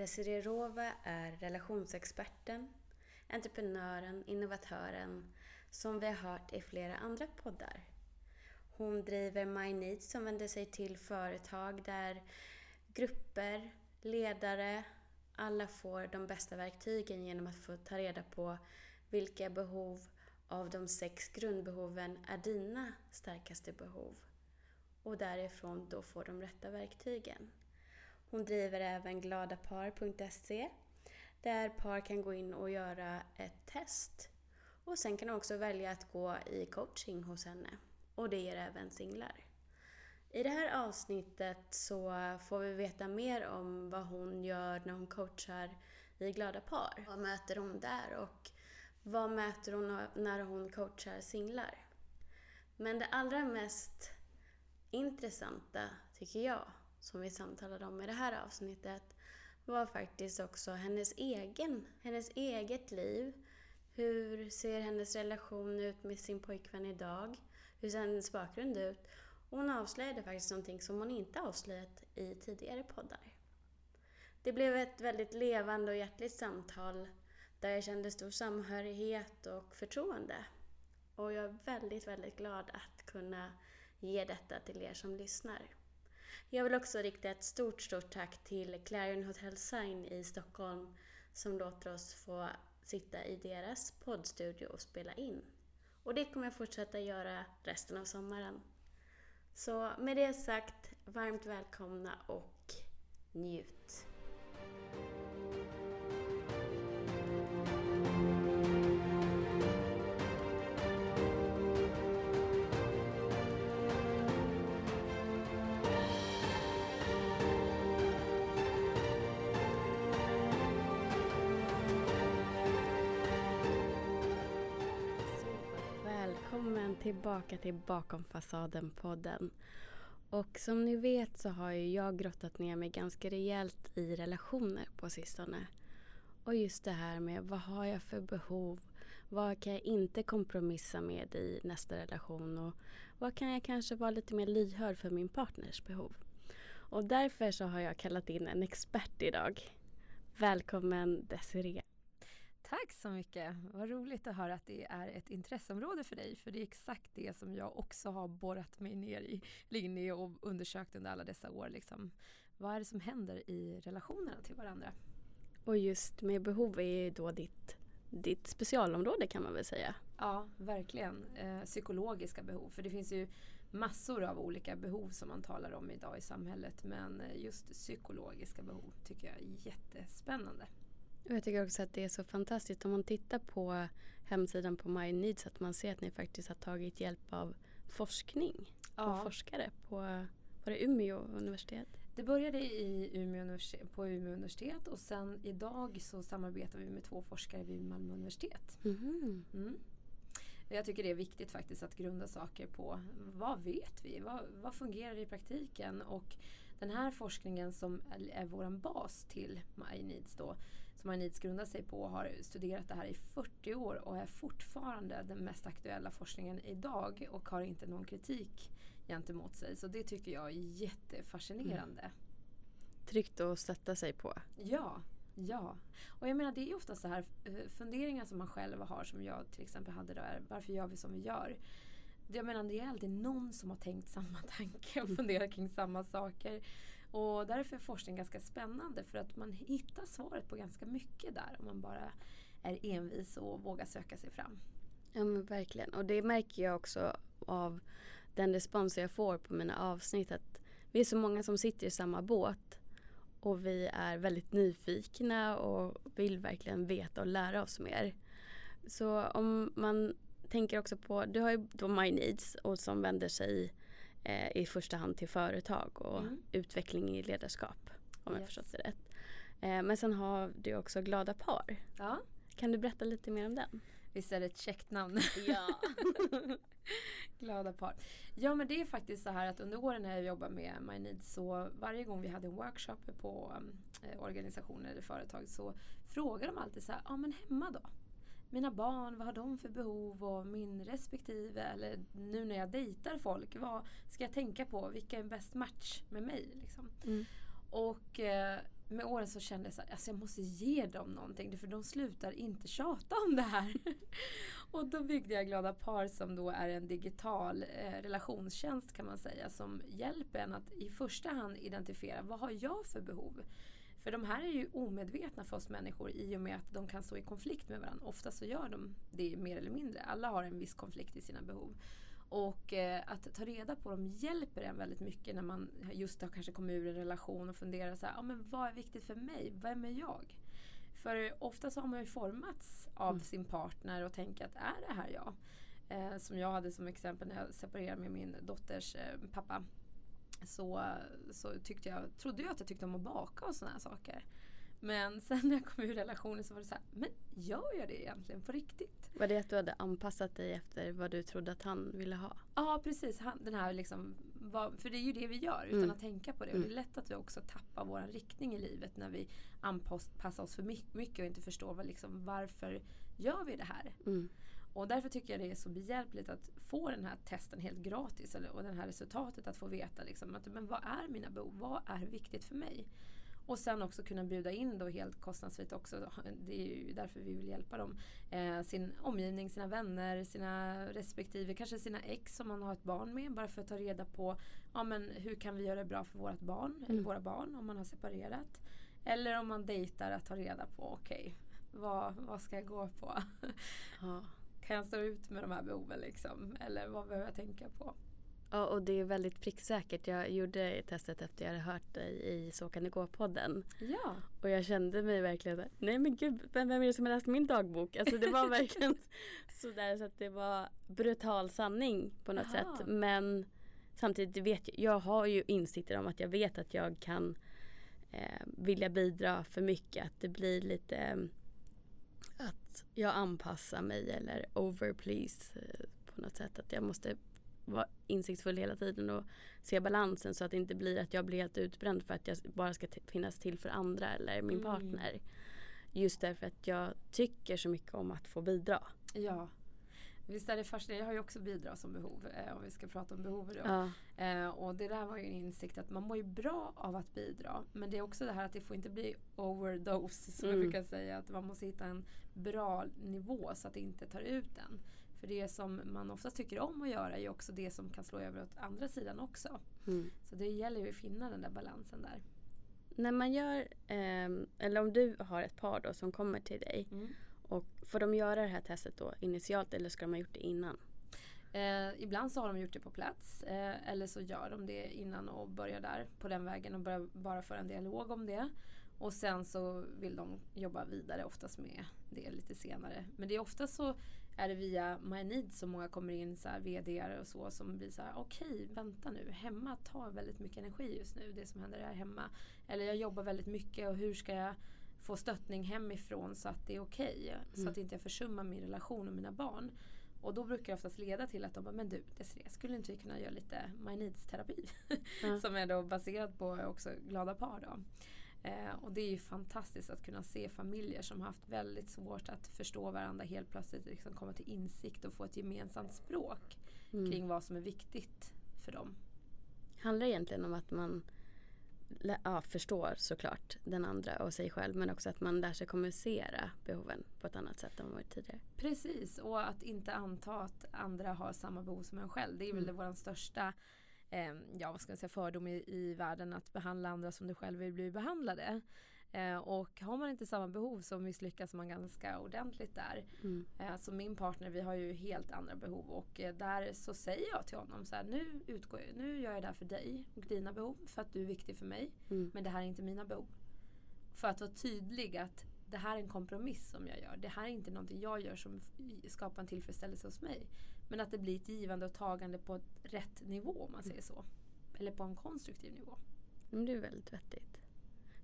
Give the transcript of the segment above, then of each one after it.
Desiree Rova är relationsexperten, entreprenören, innovatören som vi har hört i flera andra poddar. Hon driver My Needs som vänder sig till företag där grupper, ledare, alla får de bästa verktygen genom att få ta reda på vilka behov av de sex grundbehoven är dina starkaste behov. Och därifrån då får de rätta verktygen. Hon driver även gladapar.se där par kan gå in och göra ett test. Och sen kan de också välja att gå i coaching hos henne. Och det ger även singlar. I det här avsnittet så får vi veta mer om vad hon gör när hon coachar i glada par. Vad möter hon där och vad möter hon när hon coachar singlar? Men det allra mest intressanta, tycker jag, som vi samtalade om i det här avsnittet var faktiskt också hennes, egen, hennes eget liv. Hur ser hennes relation ut med sin pojkvän idag? Hur ser hennes bakgrund ut? Och hon avslöjade faktiskt någonting som hon inte avslöjat i tidigare poddar. Det blev ett väldigt levande och hjärtligt samtal där jag kände stor samhörighet och förtroende. Och jag är väldigt, väldigt glad att kunna ge detta till er som lyssnar. Jag vill också rikta ett stort, stort tack till Clarion Hotel Sign i Stockholm som låter oss få sitta i deras poddstudio och spela in. Och det kommer jag fortsätta göra resten av sommaren. Så med det sagt, varmt välkomna och njut! Tillbaka till Bakom fasaden-podden. Och som ni vet så har ju jag grottat ner mig ganska rejält i relationer på sistone. Och just det här med vad har jag för behov? Vad kan jag inte kompromissa med i nästa relation? Och vad kan jag kanske vara lite mer lyhörd för min partners behov? Och därför så har jag kallat in en expert idag. Välkommen Desiree. Tack så mycket. Vad roligt att höra att det är ett intresseområde för dig. För det är exakt det som jag också har borrat mig ner i, in i och undersökt under alla dessa år. Liksom. Vad är det som händer i relationerna till varandra? Och just med behov är ju då ditt, ditt specialområde kan man väl säga. Ja, verkligen. Eh, psykologiska behov. För det finns ju massor av olika behov som man talar om idag i samhället. Men just psykologiska behov tycker jag är jättespännande. Jag tycker också att det är så fantastiskt om man tittar på hemsidan på My Needs att man ser att ni faktiskt har tagit hjälp av forskning ja. och forskare på var det Umeå universitet? Det började i Umeå på Umeå universitet och sen idag så samarbetar vi med två forskare vid Malmö universitet. Mm. Mm. Jag tycker det är viktigt faktiskt att grunda saker på vad vet vi? Vad, vad fungerar i praktiken? Och den här forskningen som är vår bas till My Needs då, som Needs grundar sig på har studerat det här i 40 år och är fortfarande den mest aktuella forskningen idag och har inte någon kritik gentemot sig. Så det tycker jag är jättefascinerande. Mm. Tryggt att sätta sig på. Ja, Ja, och jag menar det är ofta så här eh, funderingar som man själv har som jag till exempel hade där. Varför gör vi som vi gör? Jag menar det är alltid någon som har tänkt samma tanke och funderat kring samma saker. Och därför är forskning ganska spännande för att man hittar svaret på ganska mycket där om man bara är envis och vågar söka sig fram. Ja men verkligen och det märker jag också av den respons jag får på mina avsnitt att vi är så många som sitter i samma båt och vi är väldigt nyfikna och vill verkligen veta och lära oss mer. Så om man tänker också på, du har ju då My Needs och som vänder sig eh, i första hand till företag och mm. utveckling i ledarskap. Om yes. jag förstått det rätt. Eh, men sen har du också Glada par. Ja. Kan du berätta lite mer om den? Visst är det ett käckt namn? Ja. Glada par. Ja men det är faktiskt så här att under åren när jag jobbar med My Needs så varje gång vi hade en workshop på eh, organisationer eller företag så frågar de alltid så här, ja men hemma då? Mina barn, vad har de för behov och min respektive eller nu när jag dejtar folk, vad ska jag tänka på? Vilka är bäst match med mig? Liksom? Mm. Och eh, med åren så kände jag att alltså jag måste ge dem någonting för de slutar inte tjata om det här. och då byggde jag Glada Par som då är en digital eh, relationstjänst kan man säga som hjälper en att i första hand identifiera vad har jag för behov? För de här är ju omedvetna för oss människor i och med att de kan stå i konflikt med varandra. Ofta så gör de det mer eller mindre. Alla har en viss konflikt i sina behov. Och eh, att ta reda på dem hjälper en väldigt mycket när man just har kanske kommit ur en relation och funderar så här, ah, men vad är viktigt för mig? Vem är jag? För ofta så har man ju formats av mm. sin partner och tänker att är det här jag? Eh, som jag hade som exempel när jag separerade med min dotters eh, pappa. Så, så tyckte jag, trodde jag att jag tyckte om att baka och sådana här saker. Men sen när jag kom ur relationen så var det så här, men gör jag det egentligen på riktigt? Var det att du hade anpassat dig efter vad du trodde att han ville ha? Ja precis, han, den här liksom, för det är ju det vi gör utan mm. att tänka på det. Och det är mm. lätt att vi också tappar vår riktning i livet när vi anpassar oss för mycket och inte förstår vad, liksom, varför gör vi det här? Mm. Och därför tycker jag det är så behjälpligt att få den här testen helt gratis eller, och det här resultatet att få veta liksom, att, men vad är mina behov? Vad är viktigt för mig? Och sen också kunna bjuda in då helt kostnadsfritt också. Det är ju därför vi vill hjälpa dem. Eh, sin omgivning, sina vänner, sina respektive, kanske sina ex som man har ett barn med. Bara för att ta reda på ja, men hur kan vi göra det bra för vårt barn mm. eller våra barn om man har separerat. Eller om man dejtar att ta reda på okej, okay, vad, vad ska jag gå på? Ja. Kan jag stå ut med de här behoven liksom? Eller vad behöver jag tänka på? Ja, och det är väldigt pricksäkert. Jag gjorde testet efter jag hade hört dig i Så kan det gå-podden. Ja. Och jag kände mig verkligen nej men gud, vem, är det som har läst min dagbok? Alltså det var verkligen sådär så att det var brutal sanning på något Aha. sätt. Men samtidigt vet jag, jag har ju insikter om att jag vet att jag kan eh, vilja bidra för mycket. Att det blir lite att jag anpassar mig eller overplease eh, på något sätt. Att jag måste vara insiktsfull hela tiden och se balansen så att det inte blir att jag blir helt utbränd för att jag bara ska finnas till för andra eller min mm. partner. Just därför att jag tycker så mycket om att få bidra. Ja. Visst är det fascinerande. Jag har ju också bidra som behov eh, om vi ska prata om behov då. Ja. Eh, och det där var ju en insikt att man mår ju bra av att bidra. Men det är också det här att det får inte bli overdose som mm. jag brukar säga. Att man måste hitta en bra nivå så att det inte tar ut en. För det som man oftast tycker om att göra är ju också det som kan slå över åt andra sidan också. Mm. Så det gäller ju att finna den där balansen där. När man gör, eh, eller om du har ett par då som kommer till dig. Mm. Och får de göra det här testet då initialt eller ska de ha gjort det innan? Eh, ibland så har de gjort det på plats eh, eller så gör de det innan och börjar där på den vägen och börjar bara föra en dialog om det. Och sen så vill de jobba vidare oftast med det lite senare. Men det är ofta så är det via Myneeds som många kommer in, så här, VDR och så, som blir så här, okej, okay, vänta nu, hemma tar väldigt mycket energi just nu, det som händer här hemma. Eller jag jobbar väldigt mycket och hur ska jag få stöttning hemifrån så att det är okej? Okay, mm. Så att inte jag försummar min relation och mina barn. Och då brukar det oftast leda till att de bara, men du Desirée, skulle inte vi kunna göra lite My Needs-terapi? Mm. som är då baserad på också glada par då. Eh, och det är ju fantastiskt att kunna se familjer som haft väldigt svårt att förstå varandra helt plötsligt liksom komma till insikt och få ett gemensamt språk mm. kring vad som är viktigt för dem. Handlar det egentligen om att man ja, förstår såklart den andra och sig själv men också att man lär sig kommunicera behoven på ett annat sätt än vad varit tidigare. Precis och att inte anta att andra har samma behov som en själv. Det är väl mm. vår största eh, ja, vad ska jag säga, fördom i, i världen att behandla andra som du själv vill bli behandlade. Eh, och har man inte samma behov så misslyckas man ganska ordentligt där. Mm. Eh, så min partner, vi har ju helt andra behov och eh, där så säger jag till honom så här, nu, utgår, nu gör jag det här för dig och dina behov för att du är viktig för mig. Mm. Men det här är inte mina behov. För att vara tydlig att det här är en kompromiss som jag gör. Det här är inte någonting jag gör som skapar en tillfredsställelse hos mig. Men att det blir ett givande och tagande på rätt nivå om man säger så. Eller på en konstruktiv nivå. Mm, det är väldigt vettigt.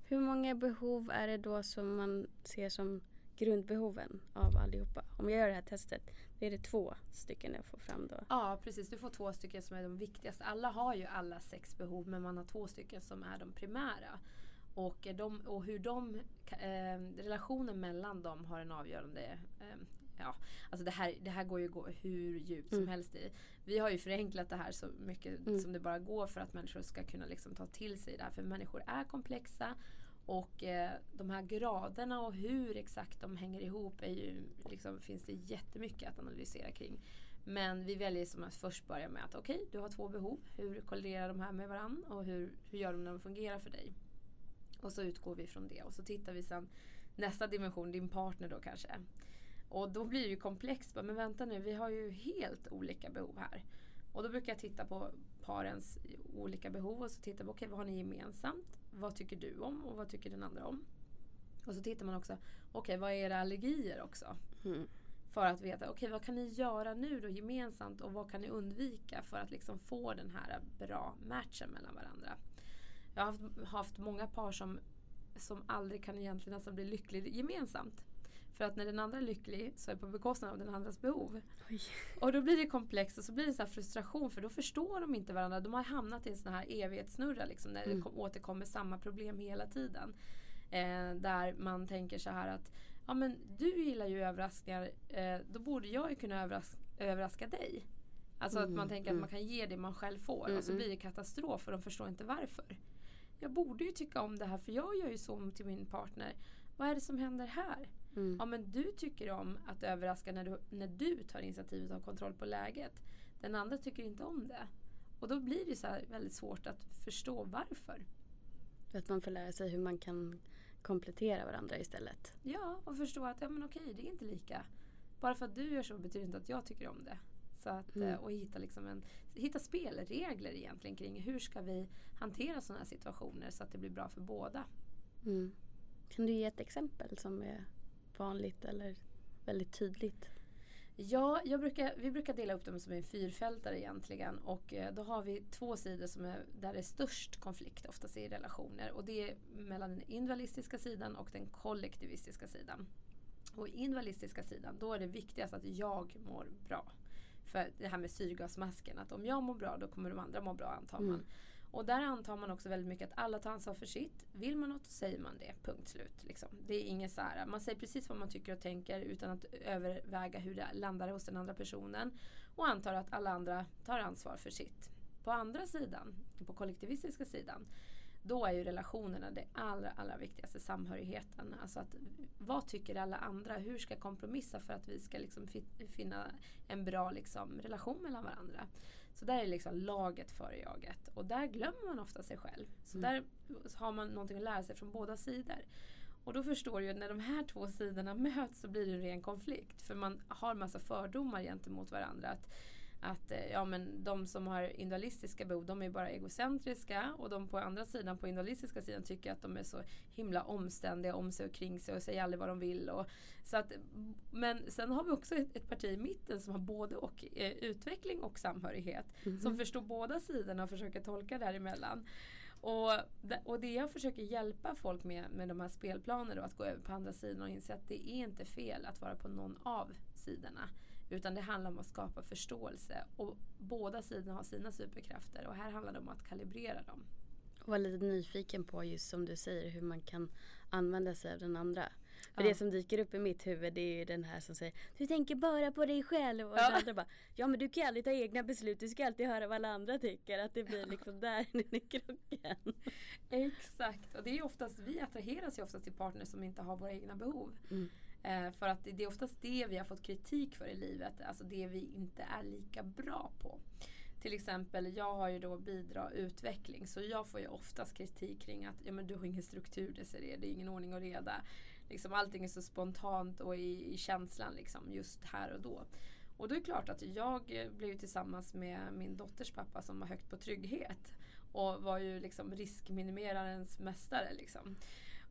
Hur många behov är det då som man ser som grundbehoven av allihopa? Om jag gör det här testet, då är det två stycken jag får fram då? Ja precis, du får två stycken som är de viktigaste. Alla har ju alla sex behov men man har två stycken som är de primära. Och, eh, de, och hur de, eh, relationen mellan dem har en avgörande eh, ja, alltså det här, det här går ju gå hur djupt mm. som helst i. Vi har ju förenklat det här så mycket mm. som det bara går för att människor ska kunna liksom ta till sig det här. För människor är komplexa Och eh, de här graderna och hur exakt de hänger ihop är ju, liksom, finns det jättemycket att analysera kring. Men vi väljer som att först börja med att okej, okay, du har två behov. Hur kolliderar de här med varandra och hur, hur gör de när de fungerar för dig? Och så utgår vi från det och så tittar vi sen nästa dimension, din partner då kanske. Och då blir det ju komplext. Men vänta nu, vi har ju helt olika behov här. Och då brukar jag titta på parens olika behov och så titta på okay, vad har ni gemensamt? Vad tycker du om och vad tycker den andra om? Och så tittar man också, okej okay, vad är era allergier också? Mm. För att veta, okej okay, vad kan ni göra nu då gemensamt och vad kan ni undvika för att liksom få den här bra matchen mellan varandra. Jag har haft, haft många par som, som aldrig kan egentligen nästan bli lyckliga gemensamt. För att när den andra är lycklig så är det på bekostnad av den andras behov. Oj. Och då blir det komplext och så blir det så frustration för då förstår de inte varandra. De har hamnat i en sån här evighetssnurra liksom, när mm. det återkommer samma problem hela tiden. Eh, där man tänker så här att ja men du gillar ju överraskningar, eh, då borde jag ju kunna överraska, överraska dig. Alltså mm, att man tänker mm. att man kan ge det man själv får mm, och så mm. blir det katastrof och de förstår inte varför. Jag borde ju tycka om det här för jag gör ju så till min partner. Vad är det som händer här? Mm. Ja men du tycker om att överraska när du, när du tar initiativet och har kontroll på läget. Den andra tycker inte om det. Och då blir det så väldigt svårt att förstå varför. För att man får lära sig hur man kan komplettera varandra istället. Ja, och förstå att ja, men okej, det är inte lika. Bara för att du gör så betyder inte att jag tycker om det. Så att, mm. Eh, och hitta, liksom en, hitta spelregler egentligen kring hur ska vi hantera sådana här situationer så att det blir bra för båda. Mm. Kan du ge ett exempel som är vanligt eller väldigt tydligt? Ja, brukar, vi brukar dela upp dem som en fyrfältare egentligen. Och eh, då har vi två sidor som är, där det är störst konflikt oftast i relationer. Och det är mellan den individualistiska sidan och den kollektivistiska sidan. Och individualistiska sidan, då är det viktigast att jag mår bra. För det här med syrgasmasken, att om jag mår bra då kommer de andra må bra antar man. Mm. Och där antar man också väldigt mycket att alla tar ansvar för sitt. Vill man något så säger man det, punkt slut. Liksom. Det är inget så här, man säger precis vad man tycker och tänker utan att överväga hur det landar hos den andra personen. Och antar att alla andra tar ansvar för sitt. På andra sidan, på kollektivistiska sidan, då är ju relationerna det allra, allra viktigaste, samhörigheten. Alltså att, vad tycker alla andra? Hur ska jag kompromissa för att vi ska liksom finna en bra liksom, relation mellan varandra? Så där är liksom laget före jaget. Och där glömmer man ofta sig själv. Så mm. där har man någonting att lära sig från båda sidor. Och då förstår du att när de här två sidorna möts så blir det en ren konflikt. För man har massa fördomar gentemot varandra. Att att eh, ja, men de som har individualistiska behov de är bara egocentriska och de på andra sidan, på individualistiska sidan tycker att de är så himla omständiga om sig och kring sig och säger aldrig vad de vill. Och, så att, men sen har vi också ett, ett parti i mitten som har både och eh, utveckling och samhörighet. Mm -hmm. Som förstår båda sidorna och försöker tolka däremellan. Och, och det jag försöker hjälpa folk med, med de här spelplanerna att gå över på andra sidan och inse att det är inte fel att vara på någon av sidorna. Utan det handlar om att skapa förståelse. Och båda sidorna har sina superkrafter och här handlar det om att kalibrera dem. Och vara lite nyfiken på just som du säger hur man kan använda sig av den andra. För ja. det som dyker upp i mitt huvud det är ju den här som säger Du tänker bara på dig själv. Och ja. den andra bara Ja men du kan ju aldrig ta egna beslut. Du ska alltid höra vad alla andra tycker. Att det blir liksom där är krocken. Exakt. Och det är ju oftast, vi attraheras ju oftast till partners som inte har våra egna behov. Mm. Eh, för att det är oftast det vi har fått kritik för i livet, alltså det vi inte är lika bra på. Till exempel, jag har ju då bidra utveckling så jag får ju oftast kritik kring att ja, men du har ingen struktur Desirée, det är ingen ordning och reda. Liksom, allting är så spontant och i, i känslan liksom, just här och då. Och då är det klart att jag blev tillsammans med min dotters pappa som var högt på trygghet. Och var ju liksom riskminimerarens mästare. Liksom.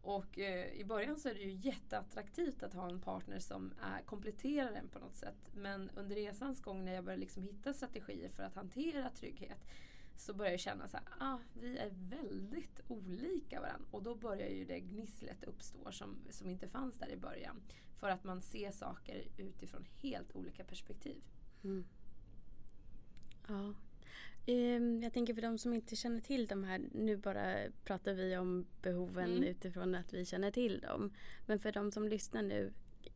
Och eh, i början så är det ju jätteattraktivt att ha en partner som är, kompletterar en på något sätt. Men under resans gång när jag började liksom hitta strategier för att hantera trygghet så börjar jag känna att ah, vi är väldigt olika varandra. Och då börjar ju det gnisslet uppstå som, som inte fanns där i början. För att man ser saker utifrån helt olika perspektiv. Mm. Ja, jag tänker för de som inte känner till de här, nu bara pratar vi om behoven mm. utifrån att vi känner till dem. Men för de som lyssnar nu,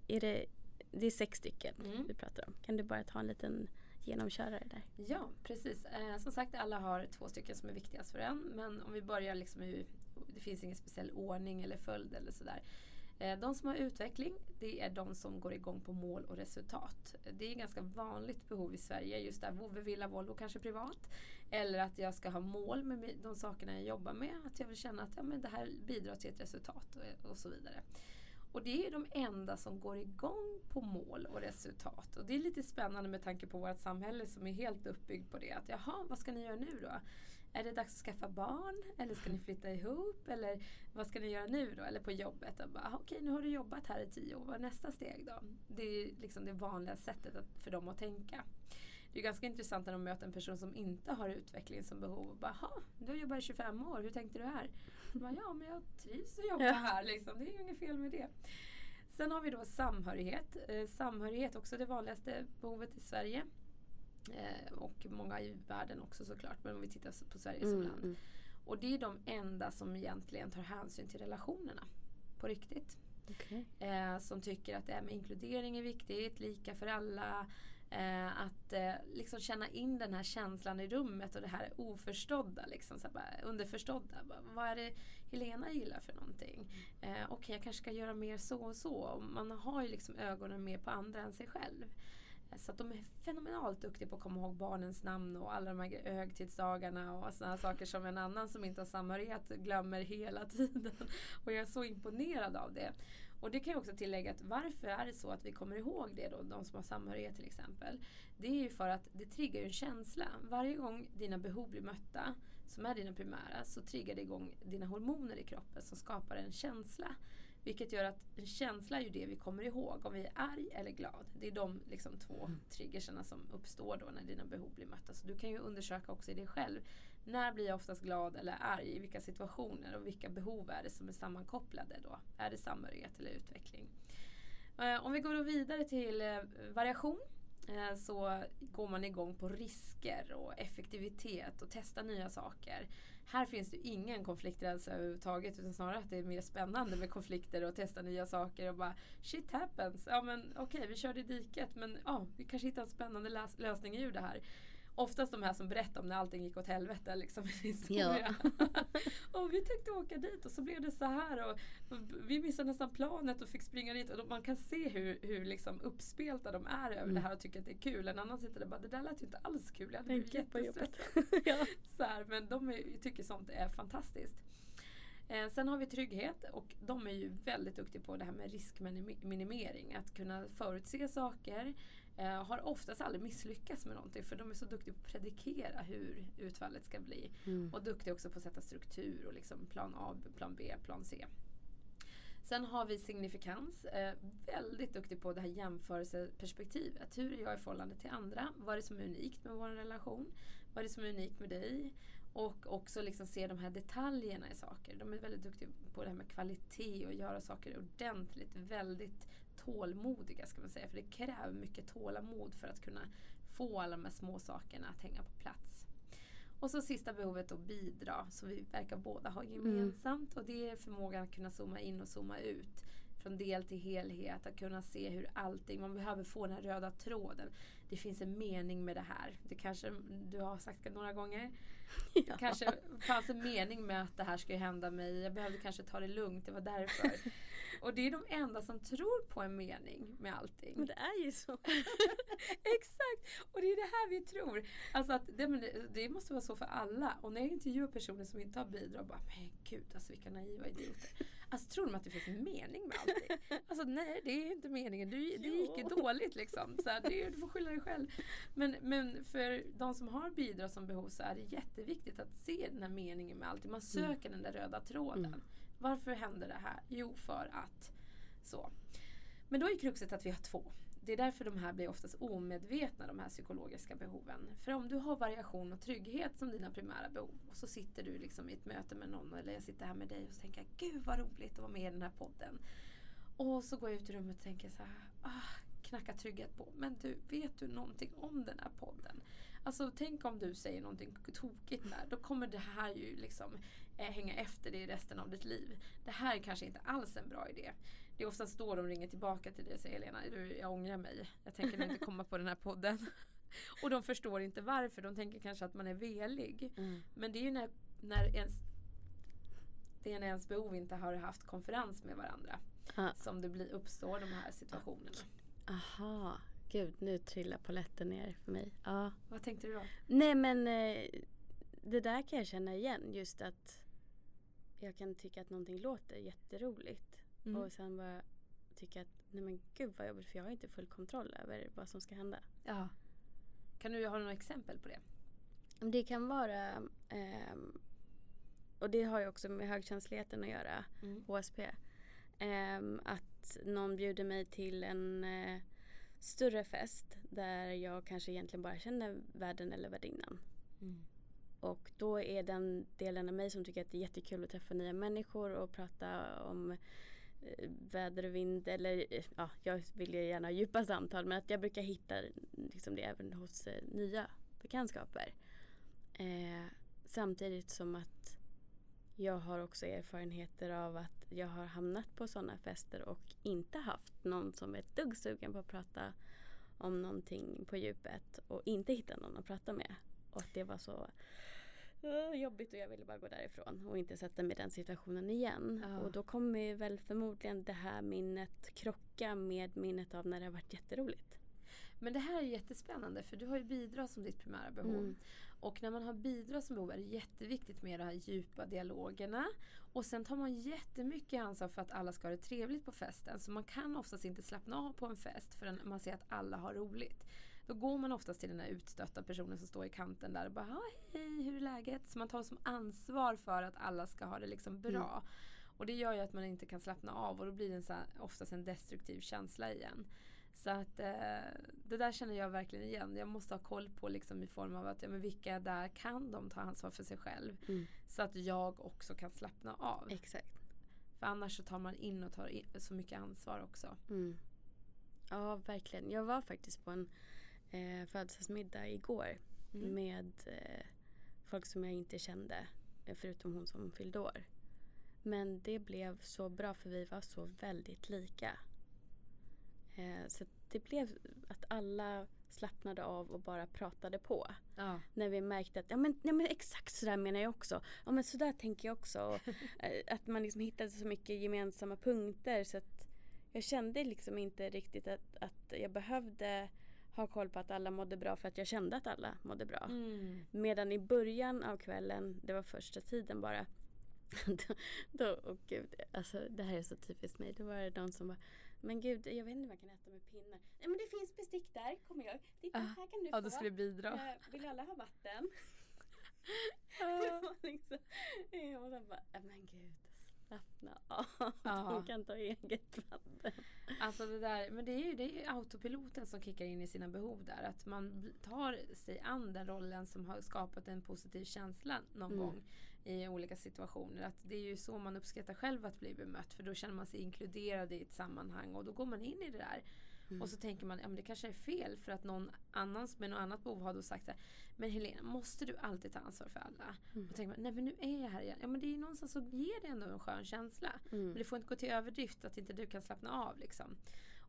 är det, det är sex stycken mm. vi pratar om. Kan du bara ta en liten genomkörare där? Ja, precis. Eh, som sagt, alla har två stycken som är viktigast för en. Men om vi börjar liksom i det finns ingen speciell ordning eller följd eller sådär. Eh, de som har utveckling, det är de som går igång på mål och resultat. Det är ett ganska vanligt behov i Sverige, just där Vove, Villa, Volvo kanske privat. Eller att jag ska ha mål med de sakerna jag jobbar med. Att jag vill känna att ja, men det här bidrar till ett resultat och, och så vidare. Och det är de enda som går igång på mål och resultat. Och det är lite spännande med tanke på vårt samhälle som är helt uppbyggt på det. Att jaha, vad ska ni göra nu då? Är det dags att skaffa barn? Eller ska ni flytta ihop? Eller vad ska ni göra nu då? Eller på jobbet? Okej, okay, nu har du jobbat här i tio år. Vad är nästa steg då? Det är liksom det vanliga sättet att, för dem att tänka. Det är ganska intressant när de möter en person som inte har utveckling som behov. Bara, du har jobbat i 25 år, hur tänkte du här? Bara, ja, men jag trivs att jobba här. Liksom. Det är inget fel med det. Sen har vi då samhörighet. Eh, samhörighet också det vanligaste behovet i Sverige. Eh, och många i världen också såklart. Men om vi tittar på Sverige som mm, land. Mm. Och det är de enda som egentligen tar hänsyn till relationerna. På riktigt. Okay. Eh, som tycker att det här med inkludering är viktigt, lika för alla. Eh, att eh, liksom känna in den här känslan i rummet och det här oförstådda. Liksom, så bara, underförstådda. vad är det Helena gillar för någonting? Eh, Okej, okay, jag kanske ska göra mer så och så. man har ju liksom ögonen mer på andra än sig själv. Så att de är fenomenalt duktiga på att komma ihåg barnens namn och alla de här högtidsdagarna och sådana saker som en annan som inte har samhörighet glömmer hela tiden. Och jag är så imponerad av det. Och det kan jag också tillägga att varför är det så att vi kommer ihåg det då, de som har samhörighet till exempel. Det är ju för att det triggar en känsla. Varje gång dina behov blir mötta, som är dina primära, så triggar det igång dina hormoner i kroppen som skapar en känsla. Vilket gör att en känsla är ju det vi kommer ihåg om vi är arg eller glad. Det är de liksom två mm. triggerserna som uppstår då när dina behov blir mötta. Så du kan ju undersöka också i dig själv. När blir jag oftast glad eller arg? I vilka situationer? Och vilka behov är det som är sammankopplade då? Är det samhörighet eller utveckling? Eh, om vi går då vidare till eh, variation eh, så går man igång på risker och effektivitet och testa nya saker. Här finns det ingen konflikträdsla överhuvudtaget utan snarare att det är mer spännande med konflikter och testa nya saker och bara shit happens. Ja men okej, okay, vi körde i diket men ja, vi kanske hittar en spännande lösning ur det här oftast de här som berättar om när allting gick åt helvete. Liksom, historia. Ja. och vi tänkte åka dit och så blev det så här. Och, vi missade nästan planet och fick springa dit. Och man kan se hur, hur liksom uppspelta de är över mm. det här och tycker att det är kul. En annan sitter där och bara, det där lät ju inte alls kul. Jag hade blivit jättestressad. ja. så här, men de är, tycker sånt är fantastiskt. Eh, sen har vi trygghet och de är ju väldigt duktiga på det här med riskminimering. Att kunna förutse saker, eh, har oftast aldrig misslyckats med någonting för de är så duktiga på att predikera hur utfallet ska bli. Mm. Och duktiga också på att sätta struktur och liksom plan A, plan B, plan C. Sen har vi signifikans. Eh, väldigt duktig på det här jämförelseperspektivet. Hur är jag i förhållande till andra? Vad är det som är unikt med vår relation? Vad är det som är unikt med dig? Och också liksom se de här detaljerna i saker. De är väldigt duktiga på det här med kvalitet och göra saker ordentligt. Väldigt tålmodiga ska man säga. För det kräver mycket tålamod för att kunna få alla de här små sakerna att hänga på plats. Och så sista behovet att bidra som vi verkar båda ha gemensamt. Mm. Och det är förmågan att kunna zooma in och zooma ut. Från del till helhet, att kunna se hur allting, man behöver få den här röda tråden. Det finns en mening med det här. Det kanske du har sagt några gånger. Ja. Kanske fanns en mening med att det här ska hända mig. Jag behövde kanske ta det lugnt, det var därför. Och det är de enda som tror på en mening med allting. Men det är ju så. Exakt! Och det är det här vi tror. Alltså att det, det, måste vara så för alla. Och när jag intervjuar personer som inte har bidrag, bara men gud alltså vilka naiva idioter. Alltså tror de att det finns en mening med allting? Alltså nej, det är inte meningen. Du, det gick ju dåligt liksom. Så här, det, du får skylla dig själv. Men, men för de som har bidrag som behov så är det jätteviktigt att se den här meningen med allting. Man mm. söker mm. den där röda tråden. Mm. Varför händer det här? Jo, för att så. Men då är kruxet att vi har två. Det är därför de här blir oftast omedvetna, de här psykologiska behoven. För om du har variation och trygghet som dina primära behov och så sitter du liksom i ett möte med någon eller jag sitter här med dig och så tänker jag Gud vad roligt att vara med i den här podden. Och så går jag ut i rummet och tänker så här, ah, knacka trygghet på. Men du, vet du någonting om den här podden? Alltså tänk om du säger någonting tokigt där. Då kommer det här ju liksom eh, hänga efter dig resten av ditt liv. Det här är kanske inte alls en bra idé. Det är oftast då de ringer tillbaka till dig och säger Helena, du, jag ångrar mig. Jag tänker inte komma på den här podden. och de förstår inte varför. De tänker kanske att man är velig. Mm. Men det är ju när, när ens det ena ens behov inte har haft konferens med varandra. Ja. Som det blir, uppstår de här situationerna. Aha, gud nu trillar poletten ner för mig. Ja. Vad tänkte du då? Nej men eh, det där kan jag känna igen. Just att jag kan tycka att någonting låter jätteroligt. Mm. Och sen bara tycka att nej men gud vad jobbigt för jag har inte full kontroll över vad som ska hända. Ja. Kan du ha några exempel på det? Det kan vara, ehm, och det har ju också med högkänsligheten att göra, Mm. HSP. Ehm, att någon bjuder mig till en eh, större fest där jag kanske egentligen bara känner värden eller värdinnan. Mm. Och då är den delen av mig som tycker att det är jättekul att träffa nya människor och prata om eh, Eh, väder och vind eller eh, ja, jag vill ju gärna ha djupa samtal men att jag brukar hitta liksom det även hos eh, nya bekantskaper. Eh, samtidigt som att jag har också erfarenheter av att jag har hamnat på sådana fester och inte haft någon som är ett dugg sugen på att prata om någonting på djupet och inte hittat någon att prata med. Och att det var så eh, jobbigt och jag ville bara gå därifrån och inte sätta mig i den situationen igen. Ja. Och då kommer väl förmodligen det här minnet krocka med minnet av när det har varit jätteroligt. Men det här är jättespännande för du har ju bidrag som ditt primära behov. Mm. Och när man har bidrag som behov är det jätteviktigt med de här djupa dialogerna. Och sen tar man jättemycket ansvar för att alla ska ha det trevligt på festen. Så man kan oftast inte slappna av på en fest förrän man ser att alla har roligt. Då går man oftast till den här utstötta personen som står i kanten där och bara "Ja, hej, hur är läget? Så man tar som ansvar för att alla ska ha det liksom bra. Och det gör ju att man inte kan slappna av och då blir det en så här, oftast en destruktiv känsla igen. Så att eh, det där känner jag verkligen igen. Jag måste ha koll på liksom i form av att ja, men vilka där kan de ta ansvar för sig själv. Mm. Så att jag också kan slappna av. Exakt. För annars så tar man in och tar in så mycket ansvar också. Mm. Ja, verkligen. Jag var faktiskt på en eh, födelsedagsmiddag igår Mm. med eh, folk som jag inte kände, eh, förutom hon som fyllde år. Men det blev så bra för vi var så väldigt lika. Eh, så det blev att alla slappnade av och bara pratade på. Ja. När vi märkte att ja, men, ja, men exakt sådär menar jag också. Ja men sådär tänker jag också. Och, eh, att man liksom hittade så mycket gemensamma punkter så att jag kände liksom inte riktigt att, att jag behövde ha koll på att alla mådde bra för att jag kände att alla mådde bra. Mm. Medan i början av kvällen, det var första tiden bara. då, då, gud, alltså det här är så typiskt mig. Då var det någon som bara, men gud jag vet inte vad jag kan äta med pinnar. Nej men det finns bestick där, kommer jag. Titta Ah, här kan du Ja, få. då skulle bidra. Eh, vill alla ha vatten? var liksom, jag var bara, "Nej, men gud slappna av. De kan ta eget vatten. Alltså det där, men det är ju det är autopiloten som kickar in i sina behov där. Att man tar sig an den rollen som har skapat en positiv känsla någon Mm. gång i olika situationer. Att det är ju så man uppskattar själv att bli bemött för då känner man sig inkluderad i ett sammanhang och då går man in i det där. Mm. Och så tänker man, ja men det kanske är fel för att någon annan med något annat behov har då sagt så här, Men Helena, måste du alltid ta ansvar för alla? Mm. Och tänker man, nej men nu är jag här igen. Ja men det är ju någonstans så ger det ändå en skön känsla. Mm. Men det får inte gå till överdrift att inte du kan slappna av liksom.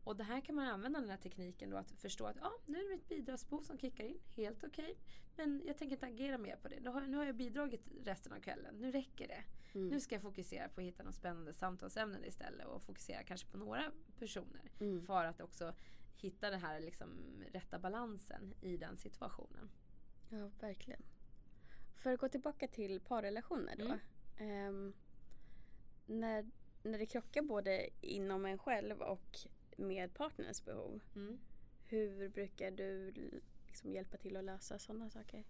Och det här kan man använda den här tekniken då att förstå att ja, nu är det mitt bidragsbehov som kickar in. Helt okej. Men jag tänker inte agera mer på det. Då har, nu har jag bidragit resten av kvällen. Nu räcker det. Mm. Nu ska jag fokusera på att hitta något spännande samtalsämnen istället och fokusera kanske på några personer. Mm. För att också hitta den här liksom rätta balansen i den situationen. Ja, verkligen. För att gå tillbaka till parrelationer då. Ehm, när, när det krockar både inom en själv och med partners behov. Mm. Hur brukar du liksom hjälpa till att lösa sådana saker?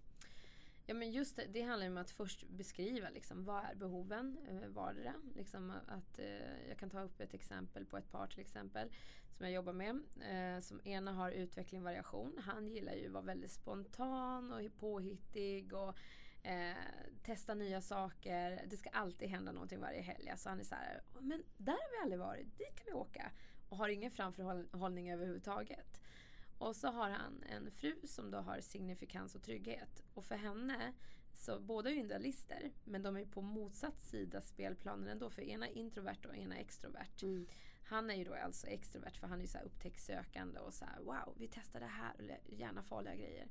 Ja men just det, det handlar om att först beskriva liksom, vad är behoven eh, vardera. Liksom att, eh, jag kan ta upp ett exempel på ett par till exempel som jag jobbar med. Eh, som ena har utveckling variation. Han gillar ju att vara väldigt spontan och påhittig och eh, testa nya saker. Det ska alltid hända någonting varje helg. Alltså han är så här, men där har vi aldrig varit, dit kan vi åka. Och har ingen framförhållning överhuvudtaget. Och så har han en fru som då har signifikans och trygghet. Och för henne, så båda är ju idealister, men de är på motsatt sida spelplanen ändå. För ena är introvert och ena är extrovert. Mm. Han är ju då alltså extrovert för han är ju så här och så här wow, vi testar det här och gärna farliga grejer.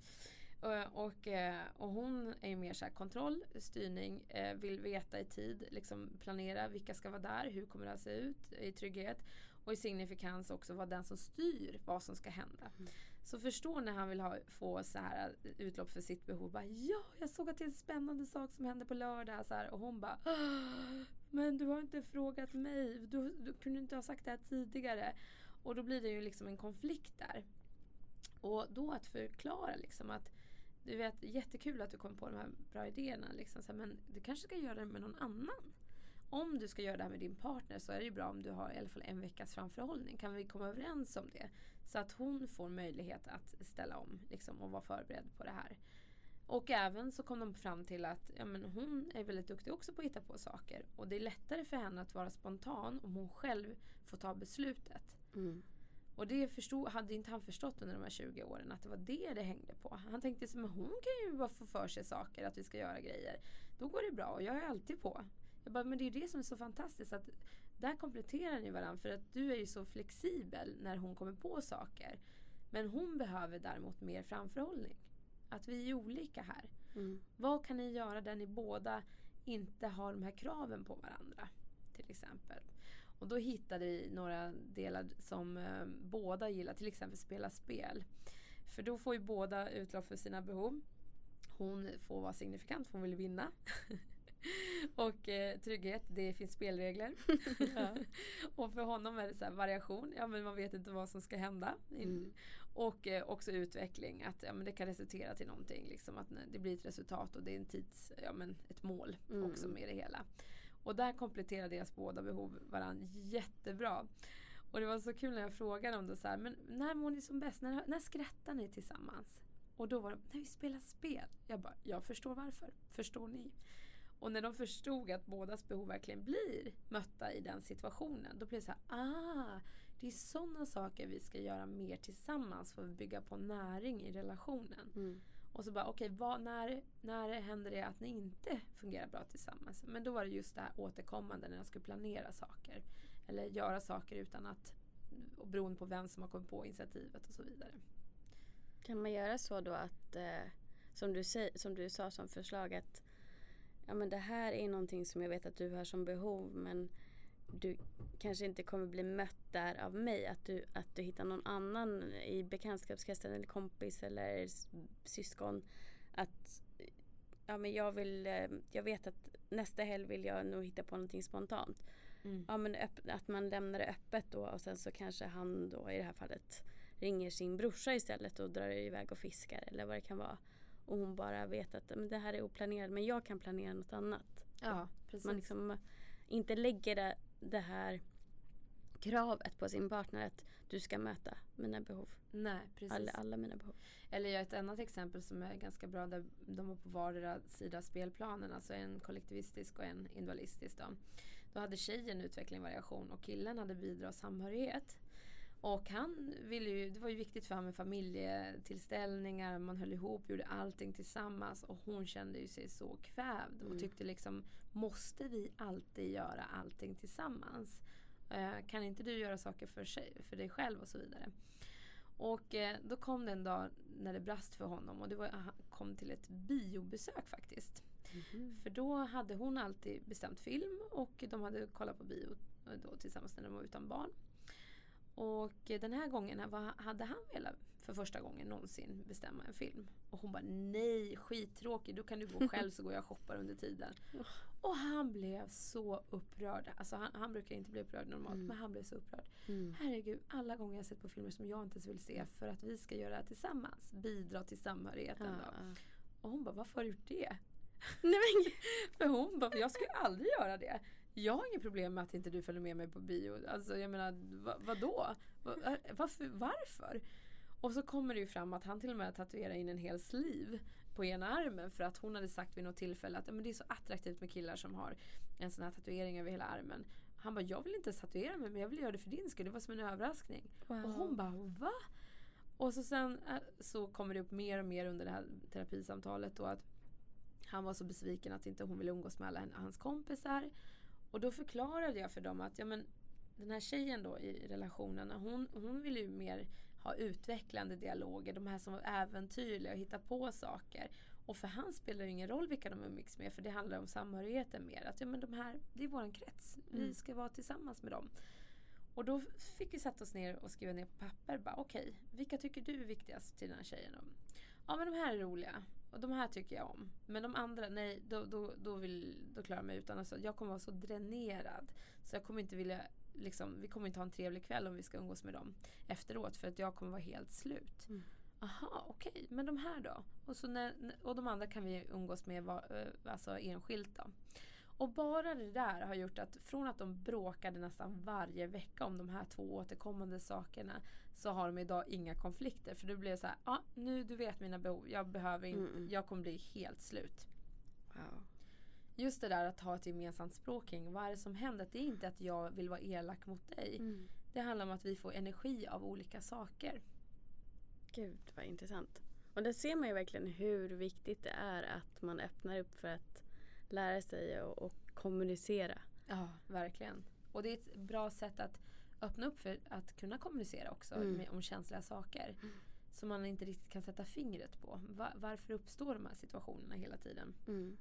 Eh, och, eh, och hon är ju mer så här kontroll, styrning, eh, vill veta i tid, liksom planera vilka ska vara där, hur kommer det att se ut i trygghet. Och i signifikans också vara den som styr vad som ska hända. Mm. Så förstå när han vill ha, få så här utlopp för sitt behov. Bara, ja, jag såg att det är en spännande sak som hände på lördag. Så här, och hon bara, men du har inte frågat mig. Du, du kunde inte ha sagt det här tidigare. Och då blir det ju liksom en konflikt där. Och då att förklara liksom att du vet, jättekul att du kom på de här bra idéerna. Liksom, så här, men du kanske ska göra det med någon annan. Om du ska göra det här med din partner så är det ju bra om du har i alla fall en veckas framförhållning. Kan vi komma överens om det? Så att hon får möjlighet att ställa om liksom, och vara förberedd på det här. Och även så kom de fram till att ja, men hon är väldigt duktig också på att hitta på saker. Och det är lättare för henne att vara spontan om hon själv får ta beslutet. Mm. Och det förstod, hade inte han förstått under de här 20 åren att det var det det hängde på. Han tänkte att hon kan ju bara få för sig saker, att vi ska göra grejer. Då går det bra och jag är alltid på. Jag bara, men det är det som är så fantastiskt. att Där kompletterar ni varandra för att du är ju så flexibel när hon kommer på saker. Men hon behöver däremot mer framförhållning. Att vi är olika här. Mm. Vad kan ni göra där ni båda inte har de här kraven på varandra? Till exempel. Och då hittade vi några delar som eh, båda gillar, till exempel spela spel. För då får ju båda utlopp för sina behov. Hon får vara signifikant för hon vill vinna. och eh, trygghet, det finns spelregler. och för honom är det så variation, ja men man vet inte vad som ska hända. Mm. Och eh, också utveckling, att ja, men det kan resultera till någonting. Liksom, att det blir ett resultat och det är en tids, ja, men ett mål mm. också med det hela. Och där kompletterar deras båda behov varandra jättebra. Och det var så kul när jag frågade dem då så här, men när mår ni som bäst? När, när skrattar ni tillsammans? Och då var det, när vi spelar spel. Jag bara, jag förstår varför. Förstår ni? Och när de förstod att bådas behov verkligen blir mötta i den situationen, då blev det så här, ah, det är sådana saker vi ska göra mer tillsammans för att bygga på näring i relationen. Mm. Och så bara, okej, okay, när, när händer det att ni inte fungerar bra tillsammans? Men då var det just det här återkommande när jag skulle planera saker. Eller göra saker utan att, och beroende på vem som har kommit på initiativet och så vidare. Kan man göra så då att, eh, som, du som du sa som förslag, att ja, men det här är någonting som jag vet att du har som behov men du kanske inte kommer bli mött där av mig. Att du, att du hittar någon annan i bekantskapskretsen eller kompis eller syskon. Att ja, men jag, vill, eh, jag vet att nästa helg vill jag nog hitta på någonting spontant. Mm. Ja, men att man lämnar det öppet då och sen så kanske han då i det här fallet ringer sin brorsa istället och drar iväg och fiskar eller vad det kan vara. Och hon bara vet att men det här är oplanerat men jag kan planera något annat. Ja, precis. Man liksom inte lägger det, det här kravet på sin partner att du ska möta mina behov. Nej, precis. Alla, alla mina behov. Eller jag ett annat exempel som är ganska bra där de var på vardera sida spelplanen. Alltså en kollektivistisk och en individualistisk. Då. då hade tjejen utveckling variation och killen hade bidrag och samhörighet. Och han ville ju, det var ju viktigt för honom med familjetillställningar, man höll ihop, gjorde allting tillsammans och hon kände ju sig så kvävd och mm. tyckte liksom måste vi alltid göra allting tillsammans? Uh, kan inte du göra saker för, sig, för dig själv och så vidare? Och uh, då kom det en dag när det brast för honom och det var, han kom till ett biobesök faktiskt. Mm. För då hade hon alltid bestämt film och de hade kollat på bio då tillsammans när de var utan barn. Och den här gången hade han velat för första gången någonsin bestämma en film. Och hon bara nej, skittråkig, då kan du gå själv så går jag och shoppar under tiden. Och han blev så upprörd. Alltså han, han brukar inte bli upprörd normalt mm. men han blev så upprörd. Mm. Herregud, alla gånger jag sett på filmer som jag inte ens vill se för att vi ska göra det här tillsammans. Bidra till samhörigheten ja, då. Ja. Och hon bara, varför har du gjort det? Nej, men, för hon bara, jag skulle aldrig göra det jag har inget problem med att inte du följer med mig på bio. Alltså jag menar, va, vadå? Va, varför, varför? Och så kommer det ju fram att han till och med tatuerar in en hel sliv på ena armen för att hon hade sagt vid något tillfälle att ja, men det är så attraktivt med killar som har en sån här tatuering över hela armen. Han bara, jag vill inte tatuera mig men jag vill göra det för din skull. Det var som en överraskning. Wow. Och hon bara, va? Och så sen äh, så kommer det upp mer och mer under det här terapisamtalet då att han var så besviken att inte hon ville umgås med alla hans kompisar. Och då förklarade jag för dem att ja, men, den här tjejen då i relationen, hon, hon vill ju mer ha utvecklande dialoger, de här som är äventyrliga och hittar på saker. Och för han spelar det ingen roll vilka de umgicks med för det handlar om samhörigheten mer. Att ja, men de här, det är våran krets, vi Mm. ska vara tillsammans med dem. Och då fick vi sätta oss ner och skriva ner på papper. bara Okej, vilka tycker du är viktigast till den här tjejen? Ja men de här är roliga. Och de här tycker jag om. Men de andra, nej då, då, då, vill, då klarar jag mig utan. Alltså, jag kommer vara så dränerad. Så jag kommer inte vilja, liksom, vi kommer inte ha en trevlig kväll om vi ska umgås med dem efteråt. För att jag kommer vara helt slut. Mm. Aha, okej. Men de här då? Och, så när, och de andra kan vi umgås med va- eh, alltså enskilt då. Och bara det där har gjort att från att de bråkade nästan varje vecka om de här två återkommande sakerna så har de idag inga konflikter. För då blir så här, ja ah, nu du vet mina behov, jag behöver inte, Mm, mm. jag kommer bli helt slut. Wow. Just det där att ha ett gemensamt språk kring vad är det som händer. Det är inte att jag vill vara elak mot dig. Mm. Det handlar om att vi får energi av olika saker. Gud vad intressant. Och där ser man ju verkligen hur viktigt det är att man öppnar upp för att lära sig och, och kommunicera. Ja, verkligen. Och det är ett bra sätt att öppna upp för att kunna kommunicera också Mm. med, om känsliga saker. Som man inte riktigt kan sätta fingret på. Va- varför uppstår de här situationerna hela tiden? Mm.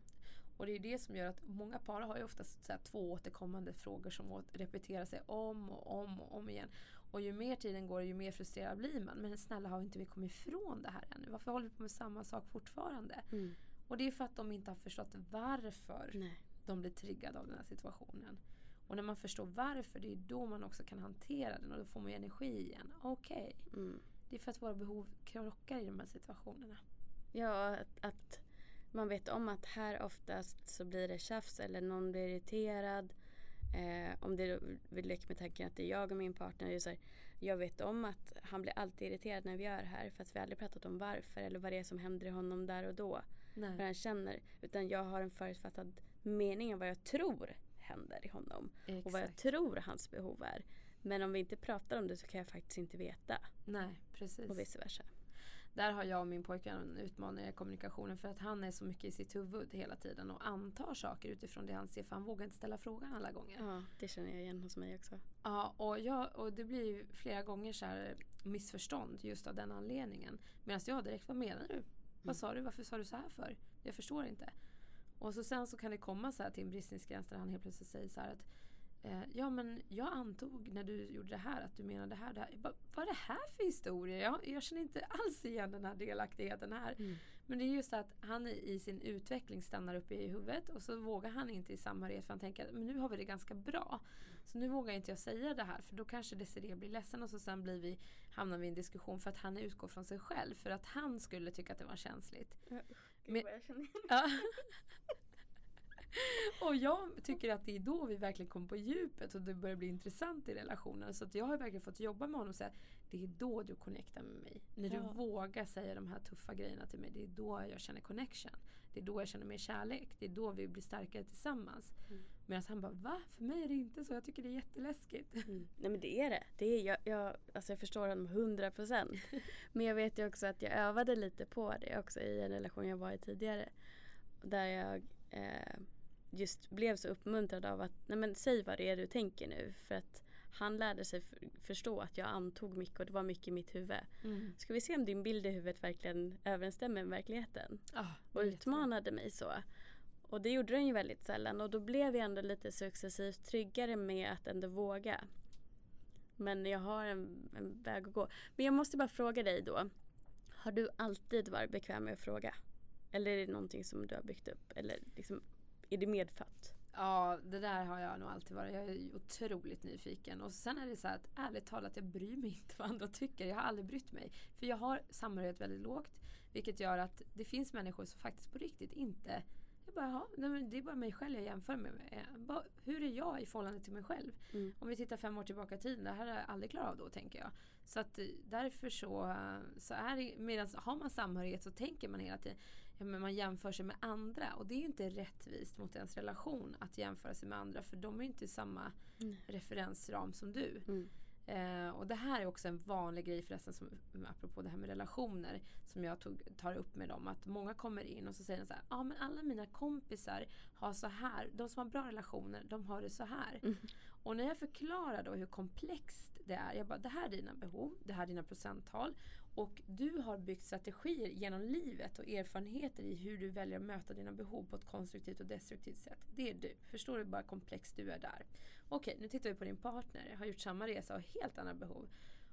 Och det är det som gör att många par har ju oftast så två återkommande frågor som repeterar sig om och om och om igen. Och ju mer tiden går ju mer frustrerad blir man. Men snälla har inte vi kommit ifrån det här ännu? Varför håller vi på med samma sak fortfarande? Mm. Och det är för att de inte har förstått varför Nej. de blir triggade av den här situationen. Och när man förstår varför, det är då man också kan hantera den och då får man ju energi igen. Okej, Mm. det är för att våra behov krockar i de här situationerna. Ja, att, att man vet om att här oftast så blir det tjafs eller någon blir irriterad. Eh, om det vi leker med tanken att det är jag och min partner. Är så här, jag vet om att han blir alltid irriterad när vi gör det här fast vi har aldrig pratat om varför eller vad det är som händer i honom där och då. Vad Nej, han känner. Utan jag har en förutfattad mening om vad jag tror händer i honom. Och vad jag exakt. tror hans behov är. Men om vi inte pratar om det så kan jag faktiskt inte veta. Nej, precis. Och vice versa. Där har jag och min pojke en utmaning i kommunikationen för att han är så mycket i sitt huvud hela tiden och antar saker utifrån det han ser för han vågar inte ställa frågan alla gånger. Ja, det känner jag igen hos mig också. Ja, och, jag, och det blir ju flera gånger så här missförstånd just av den anledningen. Medan jag direkt, vad menar du? Vad sa du? Varför sa du så här för? Jag förstår inte. Och så sen så kan det komma så här till en bristningsgräns där han helt plötsligt säger så här att eh, Ja men jag antog när du gjorde det här att du menade det här. Det här. Bara, vad är det här för historia? Jag, jag känner inte alls igen den här delaktigheten här. Mm. Men det är just att han i sin utveckling stannar uppe i huvudet och så vågar han inte i samhörighet för han tänker att men nu har vi det ganska bra. Så nu vågar inte jag säga det här för då kanske Desiree blir ledsen och så sen blir vi, hamnar vi i en diskussion för att han utgår från sig själv för att han skulle tycka att det var känsligt. Gud, Men- vad jag känner. Ja. och jag tycker att det är då vi verkligen kommer på djupet och det börjar bli intressant i relationen. Så att jag har verkligen fått jobba med honom och säga det är då du connectar med mig. När Ja. du vågar säga de här tuffa grejerna till mig. Det är då jag känner connection. Det är då jag känner mer kärlek. Det är då vi blir starkare tillsammans. Mm. Medan han bara va? För mig är det inte så. Jag tycker det är jätteläskigt. Mm. Nej men det är det. det är, jag, jag, alltså jag förstår honom 100 procent. Men jag vet ju också att jag övade lite på det också i en relation jag var i tidigare. Där jag eh, just blev så uppmuntrad av att nej men säg vad det är du tänker nu. För att han lärde sig förstå att jag antog mycket och det var mycket i mitt huvud. Mm. Ska vi se om din bild i huvudet verkligen överensstämmer med verkligheten? Ah, och utmanade mig så. Och det gjorde den ju väldigt sällan och då blev jag ändå lite successivt tryggare med att ändå våga. Men jag har en, en väg att gå. Men jag måste bara fråga dig då. Har du alltid varit bekväm med att fråga? Eller är det någonting som du har byggt upp? Eller liksom, är det medfött? Ja, det där har jag nog alltid varit. Jag är otroligt nyfiken. Och sen är det så att ärligt talat, jag bryr mig inte vad andra tycker. Jag har aldrig brytt mig. För jag har samhörighet väldigt lågt. Vilket gör att det finns människor som faktiskt på riktigt inte jag bara, "Jaha, nej, men det är bara mig själv jag jämför med. Eh, bara, Hur är jag i förhållande till mig själv? Mm. Om vi tittar fem år tillbaka i tiden, det här har jag aldrig klarat av då tänker jag. Så att eh, därför så, eh, så är det, medan har man samhörighet så tänker man hela tiden, ja, men man jämför sig med andra. Och det är ju inte rättvist mot ens relation att jämföra sig med andra för de är ju inte i samma Mm. referensram som du. Mm. Eh, och det här är också en vanlig grej förresten, som, apropå det här med relationer, som jag tog, tar upp med dem. Att många kommer in och så säger de så här, ja ah, men alla mina kompisar har så här, de som har bra relationer, de har det så här. Mm. Och när jag förklarar då hur komplext det är. Jag bara, det här är dina behov, det här är dina procenttal. Och du har byggt strategier genom livet och erfarenheter i hur du väljer att möta dina behov på ett konstruktivt och destruktivt sätt. Det är du. Förstår du bara komplext du är där? Okej, nu tittar vi på din partner. Har gjort samma resa och helt andra behov.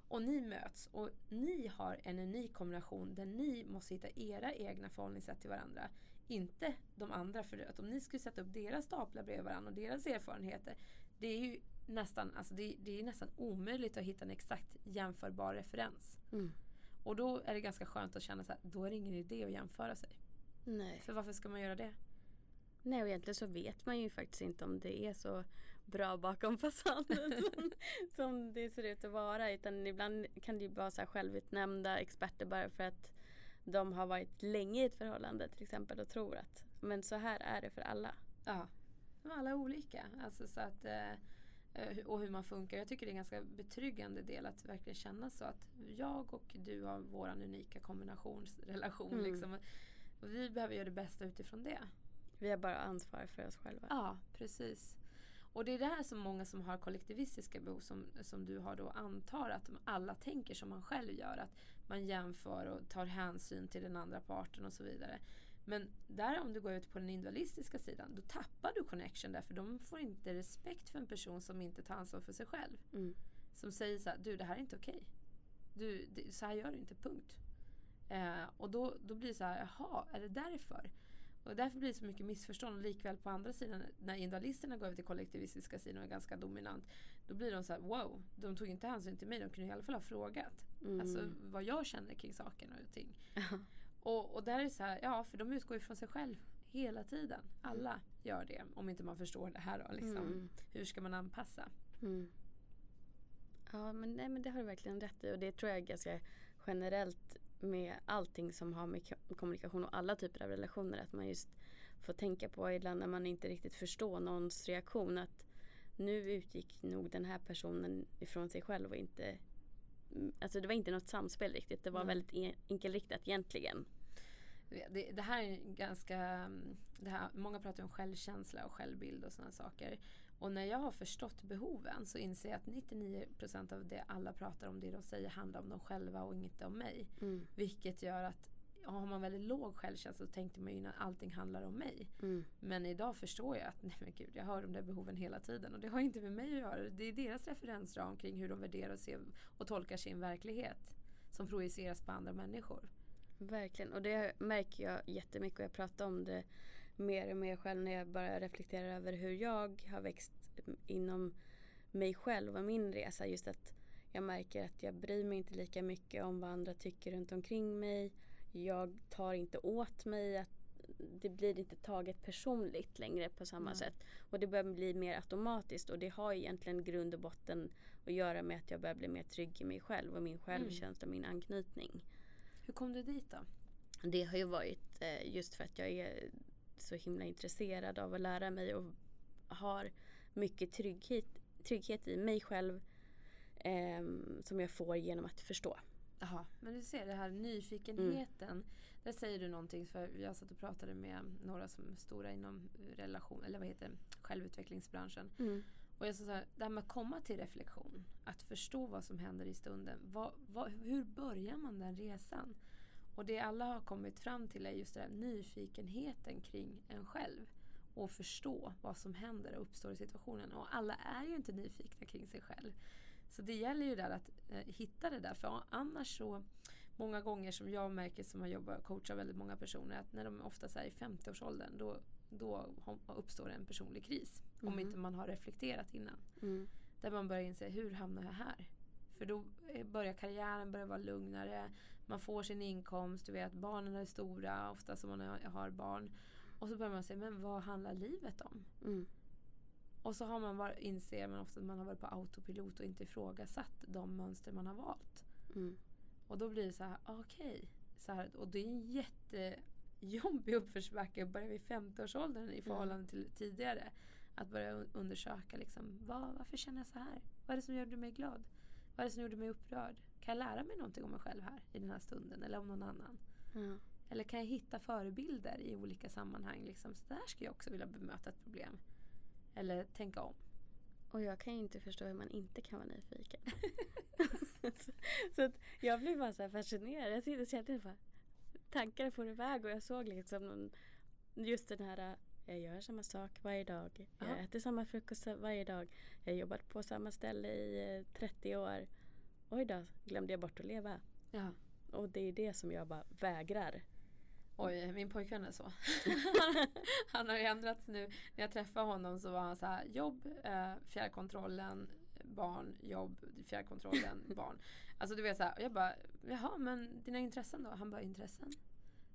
Och ni möts och ni har en unik kombination där ni måste hitta era egna förhållningssätt till varandra. Inte de andra för att om ni skulle sätta upp deras staplar bredvid varandra och deras erfarenheter. Det är ju nästan, alltså det, det är nästan omöjligt att hitta en exakt jämförbar referens. Mm. Och då är det ganska skönt att känna så här, då är det ingen idé att jämföra sig. Nej. För varför ska man göra det? Nej och egentligen så vet man ju faktiskt inte om det är så bra bakom fasaden som, som det ser ut att vara. Utan ibland kan det ju vara så här självutnämnda experter bara för att de har varit länge i ett förhållande till exempel och tror att men så här är det för alla. Ja, alla är olika. Alltså så att, eh, eh, och hur man funkar. Jag tycker det är en ganska betryggande del att verkligen känna så att jag och du har vår unika kombinationsrelation. Mm. Liksom. Och vi behöver göra det bästa utifrån det. Vi har bara ansvar för oss själva. Ja, precis. Och det är det här som många som har kollektivistiska behov som, som du har då antar att alla tänker som man själv gör. Att man jämför och tar hänsyn till den andra parten och så vidare. Men där om du går ut på den individualistiska sidan då tappar du connection där för de får inte respekt för en person som inte tar ansvar för sig själv. Mm. Som säger så här, du det här är inte okej. Du, det, så här gör du inte, punkt. Eh, och då, då blir det så här, jaha, är det därför? Och därför blir det så mycket missförstånd. Och likväl på andra sidan, när individualisterna går över till kollektivistiska sidan och är ganska dominant. Då blir de så här, wow, de tog inte hänsyn till mig. De kunde i alla fall ha frågat. Mm. Alltså vad jag känner kring saker och ting. Och, och där är det så här, ja för de utgår ju från sig själv hela tiden. Alla mm. gör det. Om inte man förstår det här då. Liksom. Mm. Hur ska man anpassa? Mm. Ja men, nej, men det har du verkligen rätt i. Och det tror jag är ganska generellt med allting som har med kommunikation och alla typer av relationer. Att man just får tänka på ibland när man inte riktigt förstår någons reaktion. Att nu utgick nog den här personen ifrån sig själv och inte mm, Alltså det var inte något samspel riktigt. Det var mm. väldigt enkelriktat egentligen. Det, det, här är ganska, mm, det här, många pratar om självkänsla och självbild och sådana saker. Och när jag har förstått behoven så inser jag att 99% av det alla pratar om, det de säger handlar om dem själva och inte om mig. Mm. Vilket gör att har man väldigt låg självkänsla så tänkte man ju att allting handlar om mig. Mm. Men idag förstår jag att nej men gud, jag har de där behoven hela tiden och det har inte med mig att göra. Det är deras referensram kring hur de värderar och, ser och tolkar sin verklighet som projiceras på andra människor. Verkligen, och det märker jag jättemycket och jag pratar om det mer och mer själv när jag bara reflekterar över hur jag har växt inom mig själv och min resa. Just att jag märker att jag bryr mig inte lika mycket om vad andra tycker runt omkring mig. Jag tar inte åt mig. att Det blir inte taget personligt längre på samma mm. sätt. Och det börjar bli mer automatiskt och det har egentligen grund och botten att göra med att jag börjar bli mer trygg i mig själv och min självkänsla och min anknytning. Hur kom du dit då? Det har ju varit eh, just för att jag är så himla intresserad av att lära mig och har mycket trygghet, trygghet i mig själv eh, som jag får genom att förstå. Jaha, men du ser det här nyfikenheten. Mm. Där säger du någonting, för jag satt och pratade med några som är stora inom relation, eller vad heter självutvecklingsbranschen. Mm. Och jag sa så här, det här med att komma till reflektion, att förstå vad som händer i stunden. Vad, vad, hur börjar man den resan? Och det alla har kommit fram till är just den här nyfikenheten kring en själv. Och förstå vad som händer och uppstår i situationen. Och alla är ju inte nyfikna kring sig själv. Så det gäller ju där att eh, hitta det där. För annars så, många gånger som jag märker som har jobbat och coachar väldigt många personer, att när de ofta är i 50-årsåldern då, då uppstår en personlig kris. Mm. Om inte man har reflekterat innan. Mm. Där man börjar inse, hur hamnar jag här? För då eh, börjar karriären börja vara lugnare. Man får sin inkomst, du vet barnen är stora, ofta som man har barn. Och så börjar man säga, men vad handlar livet om? Mm. Och så har man bara, inser man ofta att man har varit på autopilot och inte ifrågasatt de mönster man har valt. Mm. Och då blir det så här, okej. Okay, och det är en jättejobbig uppförsbacke att börja vid 50-årsåldern i förhållande mm. till tidigare. Att börja undersöka liksom, vad, varför känner jag så här? Vad är det som gör mig glad? Vad är det som gjorde mig upprörd? Kan jag lära mig någonting om mig själv här i den här stunden eller om någon annan? Mm. Eller kan jag hitta förebilder i olika sammanhang? Liksom, så där skulle jag också vilja bemöta ett problem. Eller tänka om. Och jag kan ju inte förstå hur man inte kan vara nyfiken. så, så att jag blev bara så här fascinerad. Jag sitter och bara tankar for iväg och jag såg liksom någon, just den här jag gör samma sak varje dag. Jag ja. äter samma frukost varje dag. Jag har jobbat på samma ställe i 30 eh, år. Oj då, glömde jag bort att leva. Ja. Och det är det som jag bara vägrar. Oj, min pojkvän är så. han har ju ändrats nu. När jag träffade honom så var han så här, jobb, eh, fjärrkontrollen, barn, jobb, fjärrkontrollen, barn. Alltså du vet så här, jag bara, jaha men dina intressen då? Han bara, intressen?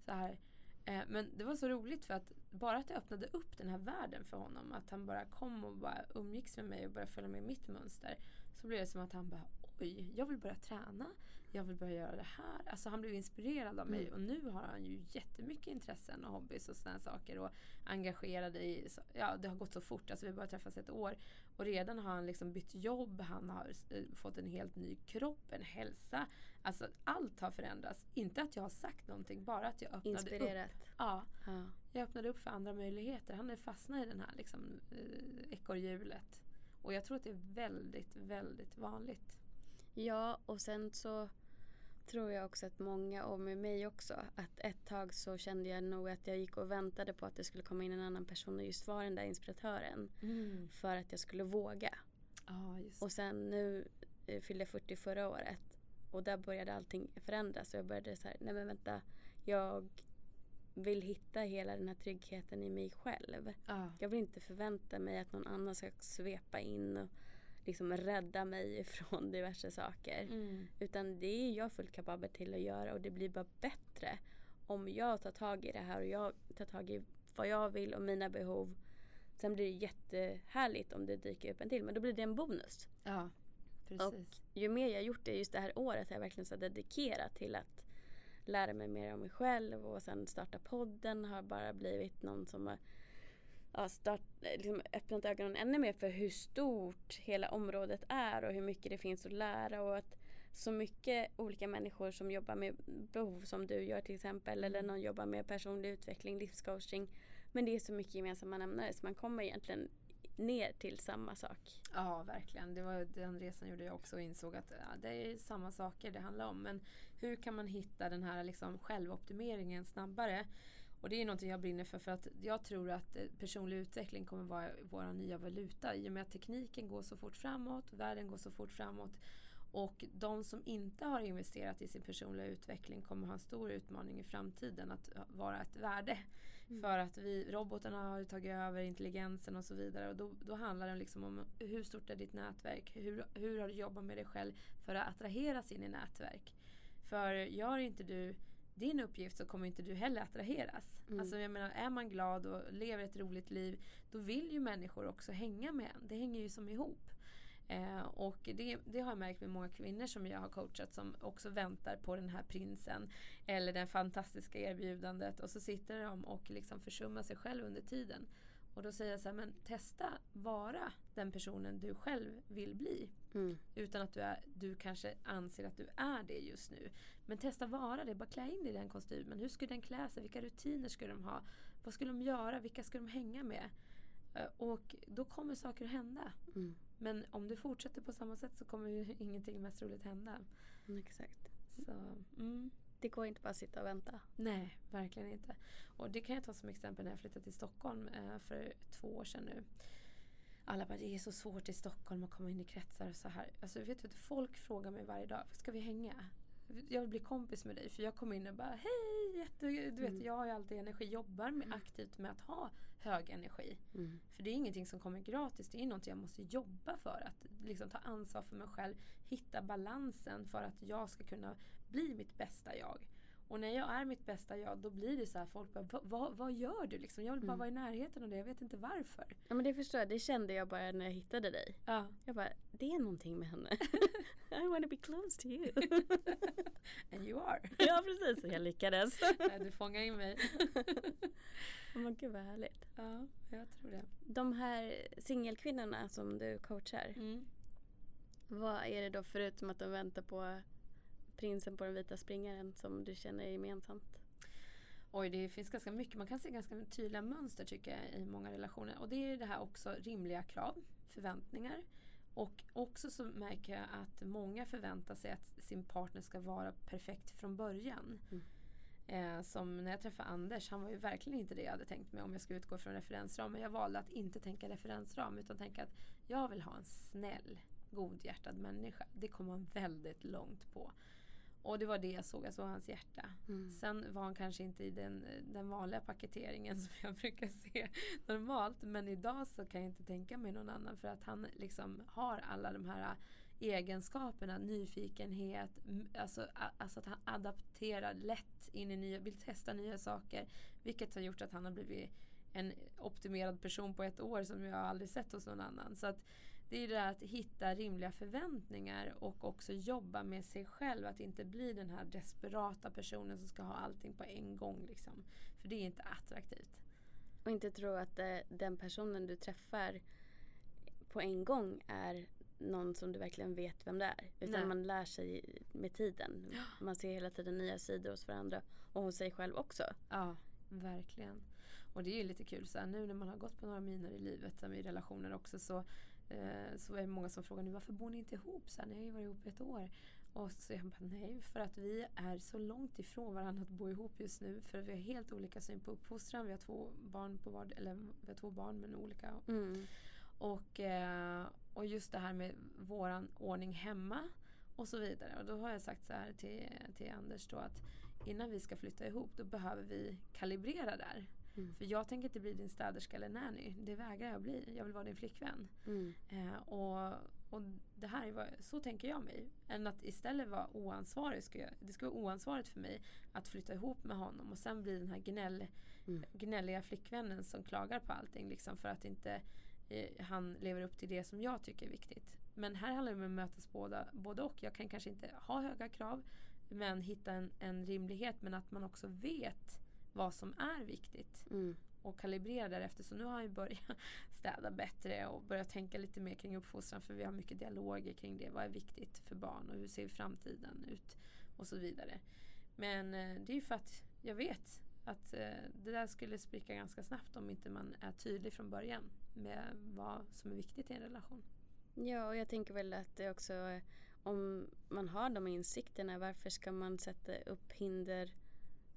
Så här. Eh, men det var så roligt för att bara att det öppnade upp den här världen för honom. Att han bara kom och bara umgicks med mig och började följa med mitt mönster. Så blev det som att han bara, oj, jag vill börja träna jag vill börja göra det här. Alltså han blev inspirerad av mig mm. och nu har han ju jättemycket intressen och hobbys och sådana saker och engagerad i, ja det har gått så fort, alltså vi har bara träffats ett år och redan har han liksom bytt jobb, han har eh, fått en helt ny kropp, en hälsa. Alltså allt har förändrats. Inte att jag har sagt någonting, bara att jag öppnade Inspirerat. upp. Ja, ja. Jag öppnade upp för andra möjligheter. Han är fastnat i den här liksom, eh, ekorrhjulet. Och jag tror att det är väldigt, väldigt vanligt. Ja, och sen så tror jag också att många, och med mig också, att ett tag så kände jag nog att jag gick och väntade på att det skulle komma in en annan person och just vara den där inspiratören. Mm. För att jag skulle våga. Ah, och sen nu eh, fyllde jag 40 förra året och där började allting förändras och jag började så här, nej men vänta, jag vill hitta hela den här tryggheten i mig själv. Ah. Jag vill inte förvänta mig att någon annan ska svepa in och liksom rädda mig från diverse saker. Mm. Utan det är jag fullt kapabel till att göra och det blir bara bättre om jag tar tag i det här och jag tar tag i vad jag vill och mina behov. Sen blir det jättehärligt om det dyker upp en till men då blir det en bonus. Ja, precis. Och ju mer jag gjort det just det här året har jag verkligen så dedikerat till att lära mig mer om mig själv och sen starta podden har bara blivit någon som har ja, start, liksom öppnat ögonen ännu mer för hur stort hela området är och hur mycket det finns att lära och att så mycket olika människor som jobbar med behov som du gör till exempel eller mm. någon jobbar med personlig utveckling, livscoaching. Men det är så mycket gemensamma nämnare så man kommer egentligen ner till samma sak. Ja, verkligen. Det var den resan gjorde jag också och insåg att ja, det är samma saker det handlar om. Men hur kan man hitta den här liksom självoptimeringen snabbare? Och det är någonting jag brinner för för att jag tror att eh, personlig utveckling kommer vara vår nya valuta i och med att tekniken går så fort framåt, världen går så fort framåt. Och de som inte har investerat i sin personliga utveckling kommer ha en stor utmaning i framtiden att vara ett värde. Mm. För att vi, robotarna har tagit över intelligensen och så vidare. Och då, då handlar det liksom om hur stort är ditt nätverk? Hur, hur har du jobbat med dig själv för att attraheras in i nätverk? För gör inte du din uppgift så kommer inte du heller attraheras. Mm. Alltså jag menar, är man glad och lever ett roligt liv då vill ju människor också hänga med en. Det hänger ju som ihop. Eh, och det, det, har jag märkt med många kvinnor som jag har coachat som också väntar på den här prinsen eller det fantastiska erbjudandet och så sitter de och liksom försummar sig själv under tiden. Och då säger jag så här, men testa vara den personen du själv vill bli. Mm. Utan att du, är, du kanske anser att du är det just nu. Men testa vara det, bara klä in dig i den kostymen. Hur skulle den klä sig? Vilka rutiner skulle de ha? Vad skulle de göra? Vilka skulle de hänga med? Eh, och då kommer saker att hända. Mm. Men om du fortsätter på samma sätt så kommer ju ingenting mest roligt hända. Mm, exakt. Så, mm. Det går inte bara att sitta och vänta. Nej, verkligen inte. Och det kan jag ta som exempel när jag flyttade till Stockholm eh, för två år sedan nu. Alla bara, det är så svårt i Stockholm att komma in i kretsar och så här. Alltså vet du, folk frågar mig varje dag, ska vi hänga? Jag vill bli kompis med dig. För jag kommer in och bara, hej! Jätte, du vet, mm. jag har ju alltid energi, jobbar med, mm. aktivt med att ha hög energi. Mm. För det är ingenting som kommer gratis, det är någonting jag måste jobba för. Att liksom, ta ansvar för mig själv, hitta balansen för att jag ska kunna bli mitt bästa jag. Och när jag är mitt bästa jag då blir det så här folk bara, vad, vad gör du liksom? Jag vill bara mm. vara i närheten av det, jag vet inte varför. Ja men det förstår jag, det kände jag bara när jag hittade dig. Ja. Jag bara, det är någonting med henne. I want to be close to you. And you are. ja precis, jag lyckades. du fångar in mig. men gud vad härligt. Ja, jag tror det. De här singelkvinnorna som du coachar. Mm. Vad är det då förutom att de väntar på prinsen på den vita springaren som du känner gemensamt? Oj, det finns ganska mycket. Man kan se ganska tydliga mönster tycker jag i många relationer. Och det är det här också rimliga krav. förväntningar. Och också så märker jag att många förväntar sig att sin partner ska vara perfekt från början. Mm. Eh, som när jag träffade Anders, han var ju verkligen inte det jag hade tänkt mig om jag ska utgå från referensram. Men jag valde att inte tänka referensram utan tänka att jag vill ha en snäll, godhjärtad människa. Det kommer man väldigt långt på. Och det var det jag såg, jag såg hans hjärta. Mm. Sen var han kanske inte i den, den vanliga paketeringen som jag brukar se normalt. Men idag så kan jag inte tänka mig någon annan för att han liksom har alla de här egenskaperna, nyfikenhet, alltså, alltså att han adapterar lätt in i nya, vill testa nya saker. Vilket har gjort att han har blivit en optimerad person på ett år som jag aldrig sett hos någon annan. Så att det är det där att hitta rimliga förväntningar och också jobba med sig själv. Att inte bli den här desperata personen som ska ha allting på en gång. Liksom. För det är inte attraktivt. Och inte tro att eh, den personen du träffar på en gång är någon som du verkligen vet vem det är. Utan Nej. man lär sig med tiden. Man ser hela tiden nya sidor hos varandra och hos sig själv också. Ja, verkligen. Och det är ju lite kul så här, nu när man har gått på några miner i livet, i relationer också, så, eh, så är det många som frågar nu varför bor ni inte ihop? Så här, ni har ju varit ihop ett år. Och så jag bara nej, för att vi är så långt ifrån varandra att bo ihop just nu. För vi har helt olika syn på uppfostran. Vi har två barn på var, eller vi har två barn men olika. Mm. Och, eh, och just det här med våran ordning hemma och så vidare. Och då har jag sagt så här till, till Anders då att innan vi ska flytta ihop då behöver vi kalibrera där. Mm. För jag tänker inte bli din städerska eller nanny. Det vägrar jag bli. Jag vill vara din flickvän. Mm. Eh, och, och det här är vad, så tänker jag mig. Än att istället vara oansvarig. Ska jag, det ska vara oansvarigt för mig att flytta ihop med honom och sen bli den här gnäll, mm. gnälliga flickvännen som klagar på allting. Liksom för att inte eh, han lever upp till det som jag tycker är viktigt. Men här handlar det om att mötas båda, både och. Jag kan kanske inte ha höga krav men hitta en, en rimlighet men att man också vet vad som är viktigt. Mm. Och kalibrera därefter. Så nu har jag börjat städa bättre och börjat tänka lite mer kring uppfostran för vi har mycket dialoger kring det. Vad är viktigt för barn och hur ser framtiden ut? Och så vidare. Men eh, det är ju för att jag vet att eh, det där skulle spricka ganska snabbt om inte man är tydlig från början med vad som är viktigt i en relation. Ja, och jag tänker väl att det också om man har de insikterna, varför ska man sätta upp hinder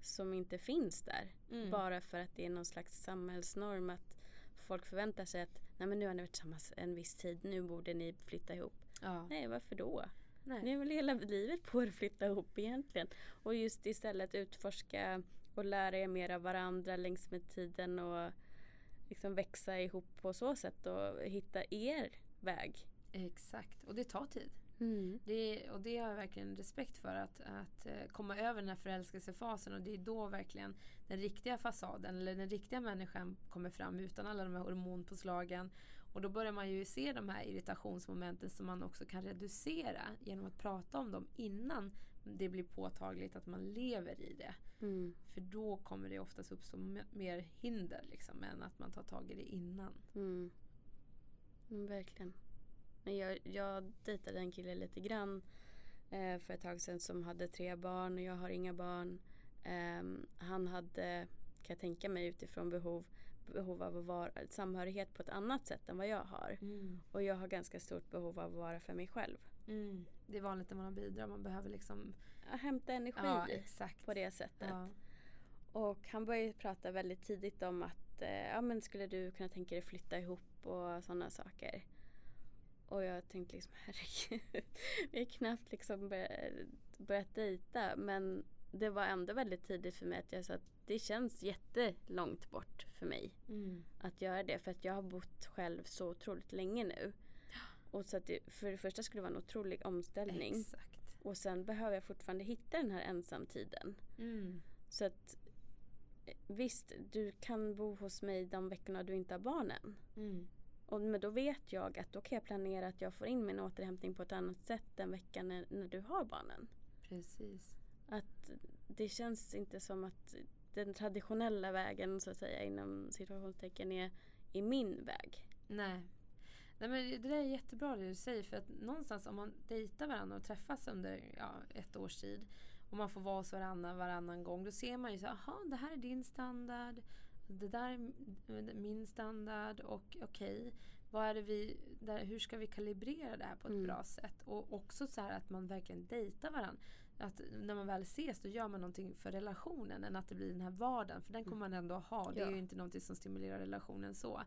som inte finns där? Mm. Bara för att det är någon slags samhällsnorm att folk förväntar sig att Nej, men nu har ni varit tillsammans en viss tid, nu borde ni flytta ihop. Ja. Nej, varför då? Nej. Ni har väl hela livet på er att flytta ihop egentligen. Och just istället utforska och lära er mer av varandra längs med tiden och liksom växa ihop på så sätt och hitta er väg. Exakt, och det tar tid. Mm. Det, och det har jag verkligen respekt för att, att eh, komma över den här förälskelsefasen och det är då verkligen den riktiga fasaden eller den riktiga människan kommer fram utan alla de här hormonpåslagen. Och då börjar man ju se de här irritationsmomenten som man också kan reducera genom att prata om dem innan det blir påtagligt att man lever i det. Mm. För då kommer det oftast uppstå mer hinder liksom, än att man tar tag i det innan. Mm. Mm, verkligen. Men jag, jag dejtade en kille lite grann eh, för ett tag sedan som hade tre barn och jag har inga barn. Eh, han hade, kan jag tänka mig utifrån behov, behov av att vara samhörighet på ett annat sätt än vad jag har. Mm. Och jag har ganska stort behov av att vara för mig själv. Mm. Det är vanligt när man har bidrag, man behöver liksom ja, hämta energi ja, på det sättet. Ja. Och han började prata väldigt tidigt om att eh, ja, men skulle du kunna tänka dig flytta ihop och sådana saker. Och jag tänkte liksom herregud, vi har knappt liksom börjat, börjat dejta. Men det var ändå väldigt tidigt för mig att jag sa att det känns jättelångt bort för mig mm. att göra det. För att jag har bott själv så otroligt länge nu. Och så att det, för det första skulle det vara en otrolig omställning. Exakt. Och sen behöver jag fortfarande hitta den här ensamtiden. Mm. Så att eh, visst, du kan bo hos mig de veckorna du inte har barnen. Mm. Och, men då vet jag att då kan jag planera att jag får in min återhämtning på ett annat sätt den veckan när, när du har barnen. Precis. Att det känns inte som att den traditionella vägen så att säga inom situationstecken är, är min väg. Nej. Nej men det där är jättebra det du säger för att någonstans om man dejtar varandra och träffas under ja, ett års tid och man får vara hos varandra varannan gång då ser man ju så jaha det här är din standard det där är min standard och okej. Okay. vad är det vi, där, hur ska vi kalibrera det här på ett Mm. bra sätt? Och också så här att man verkligen dejtar varandra. Att när man väl ses då gör man någonting för relationen än att det blir den här vardagen. För den kommer man ändå ha. Det är Ja. ju inte någonting som stimulerar relationen så.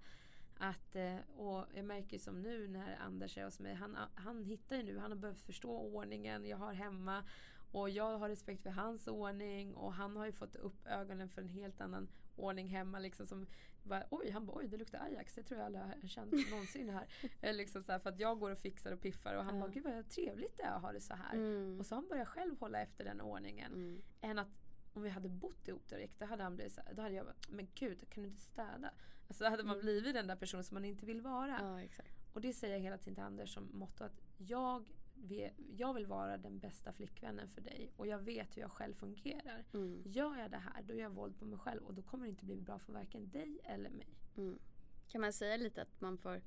Att, eh, och jag märker som nu när Anders är hos mig. Han, han hittar ju nu, han har börjat förstå ordningen jag har hemma. Och jag har respekt för hans ordning och han har ju fått upp ögonen för en helt annan ordning hemma. Liksom som bara, oj, han bara, oj det luktar Ajax, det tror jag aldrig har känt någonsin här. Eh, liksom så här, för att jag går och fixar och piffar och han Ja. bara, gud vad trevligt det är att ha det så här. Mm. Och så har han börjat själv hålla efter den ordningen. Mm. Än att om vi hade bott ihop direkt, då hade han blivit så här, då hade jag bara, men gud kan du inte städa? Alltså då hade man Mm. blivit den där personen som man inte vill vara. Ja. Och det säger jag hela tiden till Anders som motto att jag, jag vill vara den bästa flickvännen för dig och jag vet hur jag själv fungerar. Mm. Gör jag det här då gör jag våld på mig själv och då kommer det inte bli bra för varken dig eller mig. Mm. Kan man säga lite att man får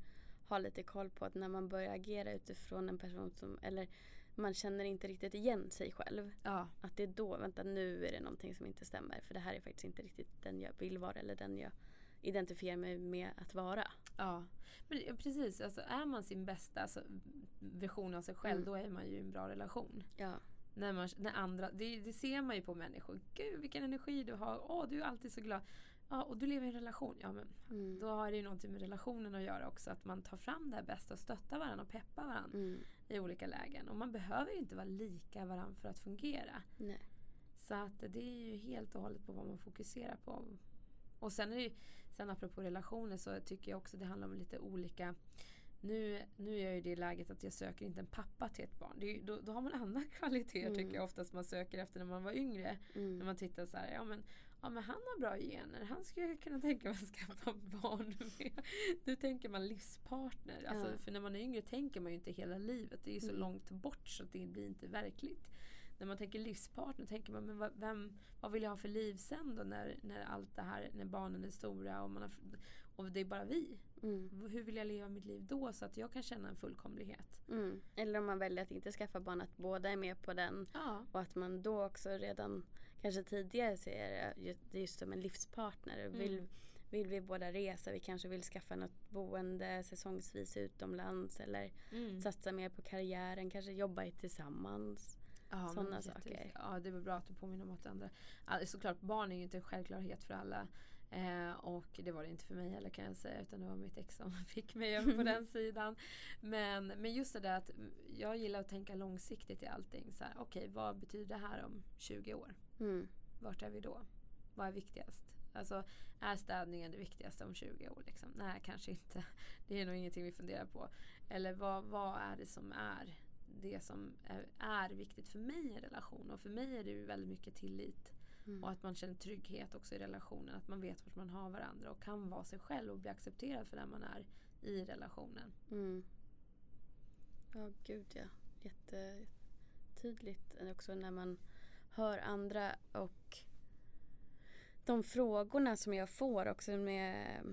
ha lite koll på att när man börjar agera utifrån en person som, eller man känner inte riktigt igen sig själv. Ja, Att det är då, vänta nu är det någonting som inte stämmer. För det här är faktiskt inte riktigt den jag vill vara eller den jag identifierar mig med att vara. Ja. Men precis, alltså, är man sin bästa alltså, version av sig själv Mm. då är man ju i en bra relation. Ja. När man, när andra, det, det ser man ju på människor. Gud vilken energi du har. Åh, du är alltid så glad. Ja, och du lever i en relation. Ja, men Mm. då har det ju någonting med relationen att göra också. Att man tar fram det här bästa och stöttar varandra och peppar varandra Mm. i olika lägen. Och man behöver ju inte vara lika varandra för att fungera. Nej. Så att det är ju helt och hållet på vad man fokuserar på. Och sen är det ju, sen apropå relationer så tycker jag också det handlar om lite olika nu, nu är jag i det läget att jag söker inte en pappa till ett barn. Ju- då, då har man andra kvaliteter Mm. tycker jag oftast man söker efter när man var yngre. När Mm. man tittar så här, ja men, ja men han har bra gener, han skulle jag kunna tänka mig att skaffa barn med. Nu tänker man livspartner. Alltså, Ja. För när man är yngre tänker man ju inte hela livet. Det är ju så Mm. långt bort så det blir inte verkligt. När man tänker livspartner tänker man, men vad, vem, vad vill jag ha för liv sen då när, när allt det här, när barnen är stora och, man har, och det är bara vi. Mm. Hur vill jag leva mitt liv då så att jag kan känna en fullkomlighet? Mm. Eller om man väljer att inte skaffa barn, att båda är med på den. Ja, Och att man då också redan kanske tidigare ser det ju- det just som en livspartner. Vill, Mm. vill vi båda resa, vi kanske vill skaffa något boende säsongsvis utomlands eller mm. satsa mer på karriären, kanske jobba tillsammans. Ja, Sådana saker. Ja, det väl bra att du påminner om att andra. Alltså, såklart, barn är ju inte en självklarhet för alla. Eh, och det var det inte för mig heller kan jag säga. Utan det var mitt ex som fick mig över på den sidan. Men, men just det där att jag gillar att tänka långsiktigt i allting. Okej, vad betyder det här om 20 år? Mm. Vart är vi då? Vad är viktigast? Alltså, är städningen det viktigaste om 20 år? Liksom? Nej, kanske inte. Det är nog ingenting vi funderar på. Eller vad, vad är det som är det som är, är viktigt för mig i en relation? Och för mig är det ju väldigt mycket tillit. Mm. Och att man känner trygghet också i relationen. Att man vet vart man har varandra och kan vara sig själv och bli accepterad för den man är i relationen. Mm. Ja, gud ja. Jättetydligt också när man hör andra och de frågorna som jag får också med,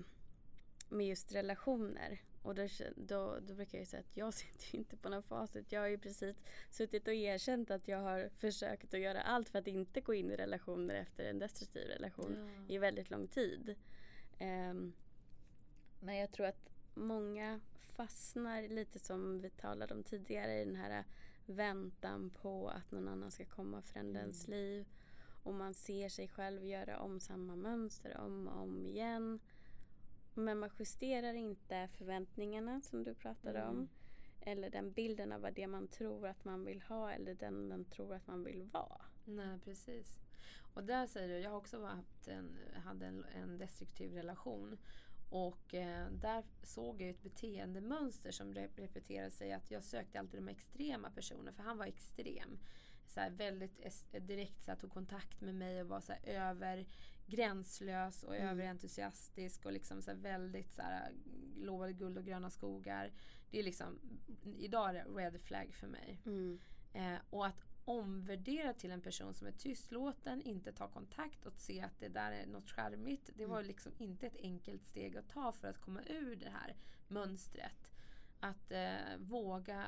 med just relationer. Och då, då, då brukar jag säga att jag sitter ju inte på någon facit. Jag har ju precis suttit och erkänt att jag har försökt att göra allt för att inte gå in i relationer efter en destruktiv relation i väldigt lång tid. Ehm, men jag tror att många fastnar lite som vi talade om tidigare i den här väntan på att någon annan ska komma och förändra Mm. ens liv. Och man ser sig själv göra om samma mönster om och om igen. Men man justerar inte förväntningarna som du pratade Mm. om. Eller den bilden av vad det man tror att man vill ha eller den man tror att man vill vara. Nej, precis. Och där säger du, jag har också haft en, hade en, en destruktiv relation. Och eh, där såg jag ett beteendemönster som rep- repeterade sig. Att jag sökte alltid de extrema personerna, för han var extrem. Så här, väldigt direkt så här, tog kontakt med mig och var så här, över gränslös och Mm. överentusiastisk och liksom så väldigt så här, lovade guld och gröna skogar. Det är liksom, idag är det red flag för mig. Mm. Eh, och att omvärdera till en person som är tystlåten, inte ta kontakt och se att det där är något charmigt. Det var Mm. liksom inte ett enkelt steg att ta för att komma ur det här mönstret. Att eh, våga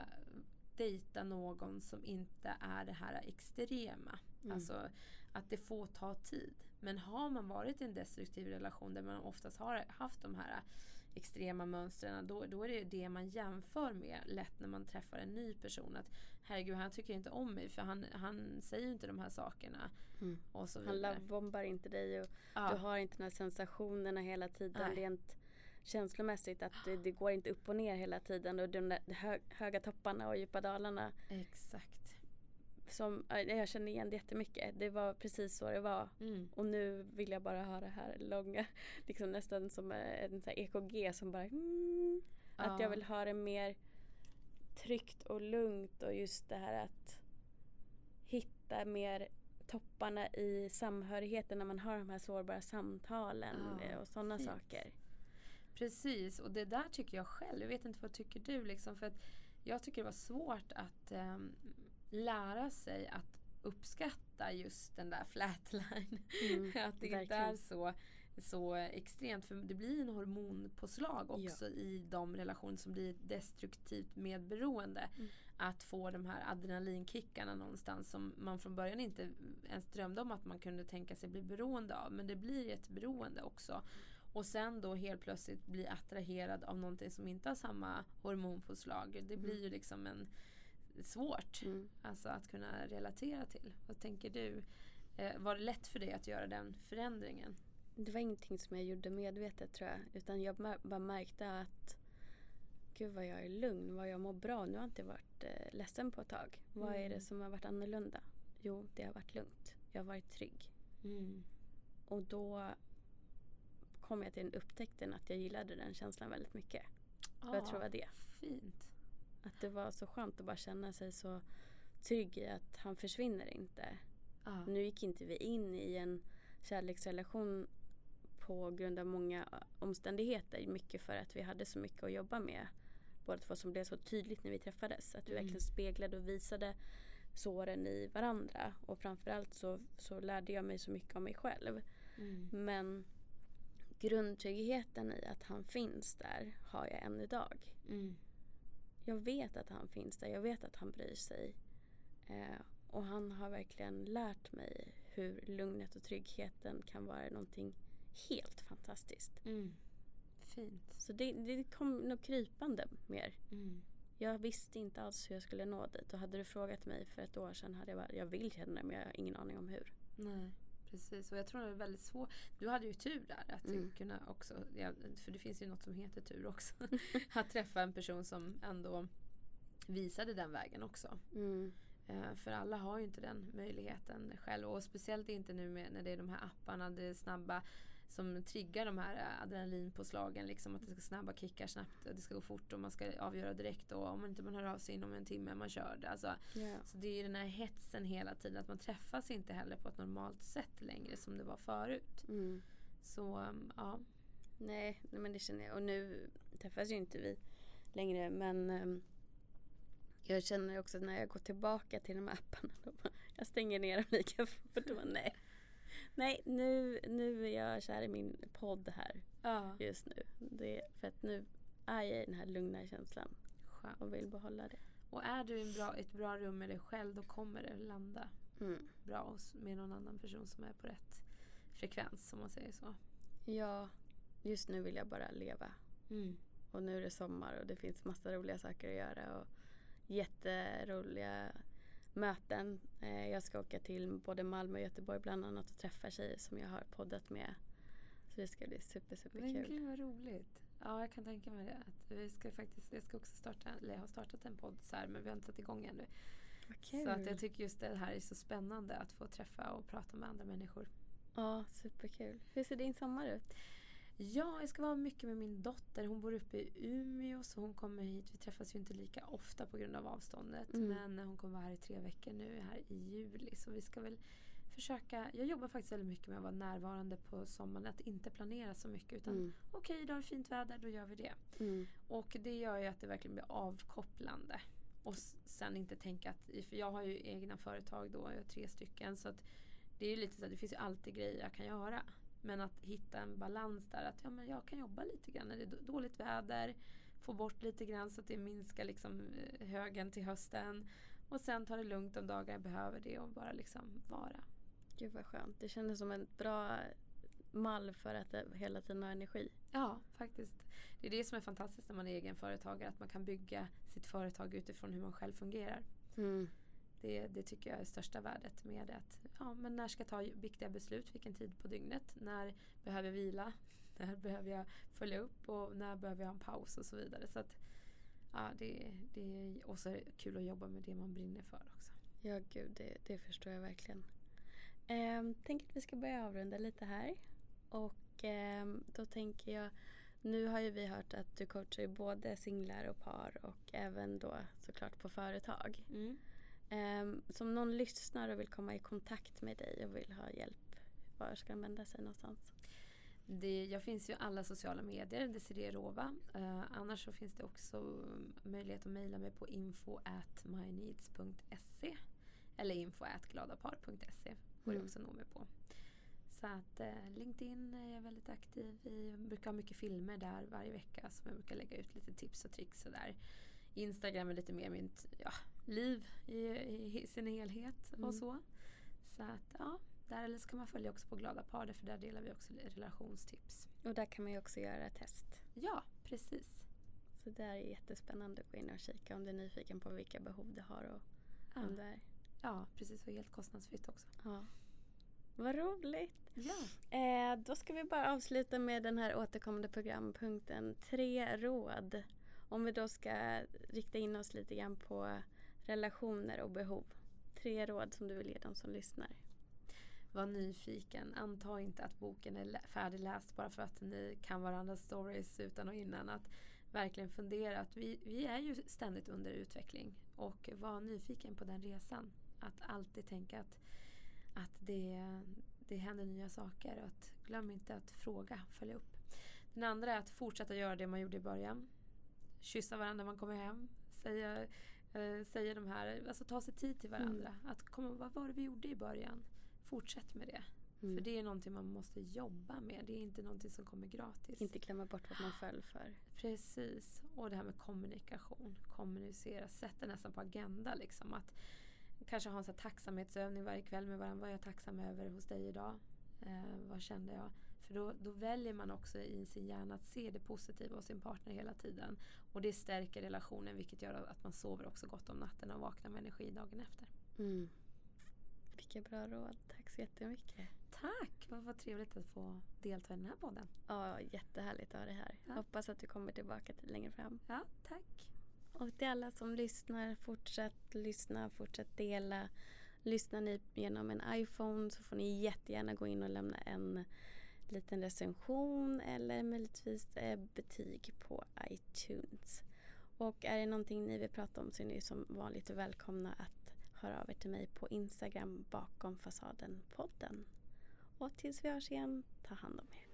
dejta någon som inte är det här extrema. Mm. Alltså att det får ta tid. Men har man varit i en destruktiv relation där man oftast har haft de här extrema mönstren, då, då är det det man jämför med lätt när man träffar en ny person. Att herregud, han tycker inte om mig för han, han säger ju inte de här sakerna. Mm. Och så han lovebombar inte dig och ja. du har inte de här sensationerna hela tiden. Nej. Rent känslomässigt att det, det, går inte upp och ner hela tiden och de hö, höga topparna och djupa dalarna. Exakt som jag känner igen det jättemycket. Det var precis så det var. Mm. Och nu vill jag bara ha det här långa, liksom nästan som en sån EKG som bara mm, ja. Att jag vill ha det mer tryggt och lugnt och just det här att hitta mer topparna i samhörigheten när man har de här sårbara samtalen ja, och sådana saker. Precis, och det där tycker jag själv. Jag vet inte vad tycker du liksom? För att jag tycker det var svårt att um, lära sig att uppskatta just den där flatline. Mm, att det inte är så, så extremt. För det blir en hormonpåslag också ja. i de relationer som blir destruktivt medberoende. Mm. Att få de här adrenalinkickarna någonstans som man från början inte ens drömde om att man kunde tänka sig bli beroende av. Men det blir ett beroende också. Och sen då helt plötsligt bli attraherad av någonting som inte har samma hormonpåslag. Det blir mm. ju liksom en svårt mm. alltså att kunna relatera till. Vad tänker du? Eh, var det lätt för dig att göra den förändringen? Det var ingenting som jag gjorde medvetet tror jag. Utan jag bara märkte att gud vad jag är lugn, vad jag mår bra. Nu har jag inte varit eh, ledsen på ett tag. Mm. Vad är det mm. som har varit annorlunda? Jo, det har varit lugnt. Jag har varit trygg. Mm. Och då kom jag till den upptäckten att jag gillade den känslan väldigt mycket. Ah, jag tror det var det. Fint. Att det var så skönt att bara känna sig så trygg i att han försvinner inte. Ah. Nu gick inte vi in i en kärleksrelation på grund av många omständigheter. Mycket för att vi hade så mycket att jobba med. Båda två som blev så tydligt när vi träffades. Att vi mm. verkligen speglade och visade såren i varandra. Och framförallt så, så lärde jag mig så mycket om mig själv. Mm. Men grundtryggheten i att han finns där har jag än idag. Mm jag vet att han finns där. Jag vet att han bryr sig. Eh, och han har verkligen lärt mig hur lugnet och tryggheten kan vara någonting helt fantastiskt. Mm. Fint. Så det, det kom nog krypande mer. Mm. Jag visste inte alls hur jag skulle nå dit. Och hade du frågat mig för ett år sedan hade jag bara, jag vill känna det men jag har ingen aning om hur. Nej. Precis, och jag tror det är väldigt svårt. Du hade ju tur där. Att mm. kunna också, för det finns ju något som heter tur också. att träffa en person som ändå visade den vägen också. Mm. Uh, för alla har ju inte den möjligheten själv. Och speciellt inte nu med, när det är de här apparna, det snabba som triggar de här adrenalinpåslagen. Liksom att det ska snabba kickar snabbt, det ska gå fort och man ska avgöra direkt. Och om man inte man hör av sig inom en timme, man kör det. Alltså, yeah. Så det är den här hetsen hela tiden. Att man träffas inte heller på ett normalt sätt längre som det var förut. Mm. Så um, ja. Nej, men det känner jag. Och nu träffas ju inte vi längre. Men um, jag känner också när jag går tillbaka till de här apparna. Bara, jag stänger ner dem lika fort. Och nej. Nej, nu, nu är jag kär i min podd här ja. just nu. Det, för att nu är jag i den här lugna känslan Skönt. och vill behålla det. Och är du i bra, ett bra rum med dig själv då kommer det landa mm. bra med någon annan person som är på rätt frekvens om man säger så. Ja, just nu vill jag bara leva. Mm. Och nu är det sommar och det finns massa roliga saker att göra och jätteroliga möten. Eh, jag ska åka till både Malmö och Göteborg bland annat och träffa tjejer som jag har poddat med. Så det ska bli super, super Men kul. gud vad roligt. Ja, jag kan tänka mig det. Att vi ska faktiskt, jag ska också starta, eller jag har startat en podd så här, men vi har inte satt igång ännu. Så att jag tycker just det här är så spännande att få träffa och prata med andra människor. Ja, superkul. Hur ser din sommar ut? Ja, jag ska vara mycket med min dotter. Hon bor uppe i Umeå så hon kommer hit. Vi träffas ju inte lika ofta på grund av avståndet. Mm. Men hon kommer vara här i tre veckor nu här i juli. Så vi ska väl försöka. Jag jobbar faktiskt väldigt mycket med att vara närvarande på sommaren. Att inte planera så mycket utan mm. okej, okay, idag är det fint väder, då gör vi det. Mm. Och det gör ju att det verkligen blir avkopplande. Och sen inte tänka att, för jag har ju egna företag då, jag har tre stycken. Så att det är lite så att det finns ju alltid grejer jag kan göra. Men att hitta en balans där att ja, men jag kan jobba lite grann när det är dåligt väder. Få bort lite grann så att det minskar liksom eh, högen till hösten. Och sen ta det lugnt de dagar jag behöver det och bara liksom vara. Gud vad skönt. Det kändes som ett bra mall för att hela tiden ha energi. Ja, faktiskt. Det är det som är fantastiskt när man är egenföretagare. Att man kan bygga sitt företag utifrån hur man själv fungerar. Mm. Det, det, tycker jag är största värdet med det. Att, ja, men när ska jag ta viktiga beslut? Vilken tid på dygnet? När behöver jag vila? När behöver jag följa upp? Och när behöver jag ha en paus? Och så vidare. Så att, ja, det, det är också kul att jobba med det man brinner för också. Ja, gud, det, det förstår jag verkligen. Ehm, tänker att vi ska börja avrunda lite här. Och ehm, då tänker jag, nu har ju vi hört att du coachar både singlar och par och även då såklart på företag. Mm. Um, som någon lyssnar och vill komma i kontakt med dig och vill ha hjälp, var ska de vända sig någonstans? Det, jag finns ju alla sociala medier, Desiree Rova. Uh, annars så finns det också möjlighet att mejla mig på info at myneeds.se eller info at gladapar.se går mm. det också att nå mig på. Så att eh, LinkedIn är jag väldigt aktiv i. Jag brukar ha mycket filmer där varje vecka som jag brukar lägga ut lite tips och tricks. Instagram är lite mer mitt ja, liv i, i, sin helhet mm. och så. Så att ja, där eller så kan man följa också på Glada Par för där delar vi också relationstips. Och där kan man ju också göra test. Ja, precis. Så det är jättespännande att gå in och kika om du är nyfiken på vilka behov du har och ja. vem du är. Ja, precis. Och helt kostnadsfritt också. Ja. Vad roligt! Ja. Eh, då ska vi bara avsluta med den här återkommande programpunkten Tre råd. Om vi då ska rikta in oss lite grann på relationer och behov. Tre råd som du vill ge dem som lyssnar. Var nyfiken. Anta inte att boken är färdigläst bara för att ni kan varandras stories utan och innan. Att verkligen fundera att vi, vi är ju ständigt under utveckling. Och var nyfiken på den resan. Att alltid tänka att, att det, det händer nya saker. Och att glöm inte att fråga, följa upp. Den andra är att fortsätta göra det man gjorde i början. Kyssa varandra när man kommer hem. Säga, eh, säga de här, alltså ta sig tid till varandra. Mm. Att komma, vad var det vi gjorde i början? Fortsätt med det. Mm. För det är någonting man måste jobba med. Det är inte någonting som kommer gratis. Inte glömma bort vad man föll för. Precis. Och det här med kommunikation. Kommunicera. Sätta nästan på agenda liksom. Att kanske ha en sån tacksamhetsövning varje kväll med varandra. Vad är jag tacksam över hos dig idag? Eh, vad kände jag? För då, då, väljer man också i sin hjärna att se det positiva hos sin partner hela tiden. Och det stärker relationen vilket gör att man sover också gott om natten och vaknar med energi dagen efter. Mm. Vilka bra råd. Tack så jättemycket. Tack! Vad, vad trevligt att få delta i den här podden. Ja, jättehärligt att ha dig här. Ja. Hoppas att du kommer tillbaka till längre fram. Ja, tack. Och till alla som lyssnar, fortsätt lyssna, fortsätt dela. Lyssnar ni genom en iPhone så får ni jättegärna gå in och lämna en liten recension eller möjligtvis eh, betyg på iTunes. Och är det någonting ni vill prata om så är ni som vanligt välkomna att höra av er till mig på Instagram bakom fasaden podden. Och tills vi hörs igen, ta hand om er.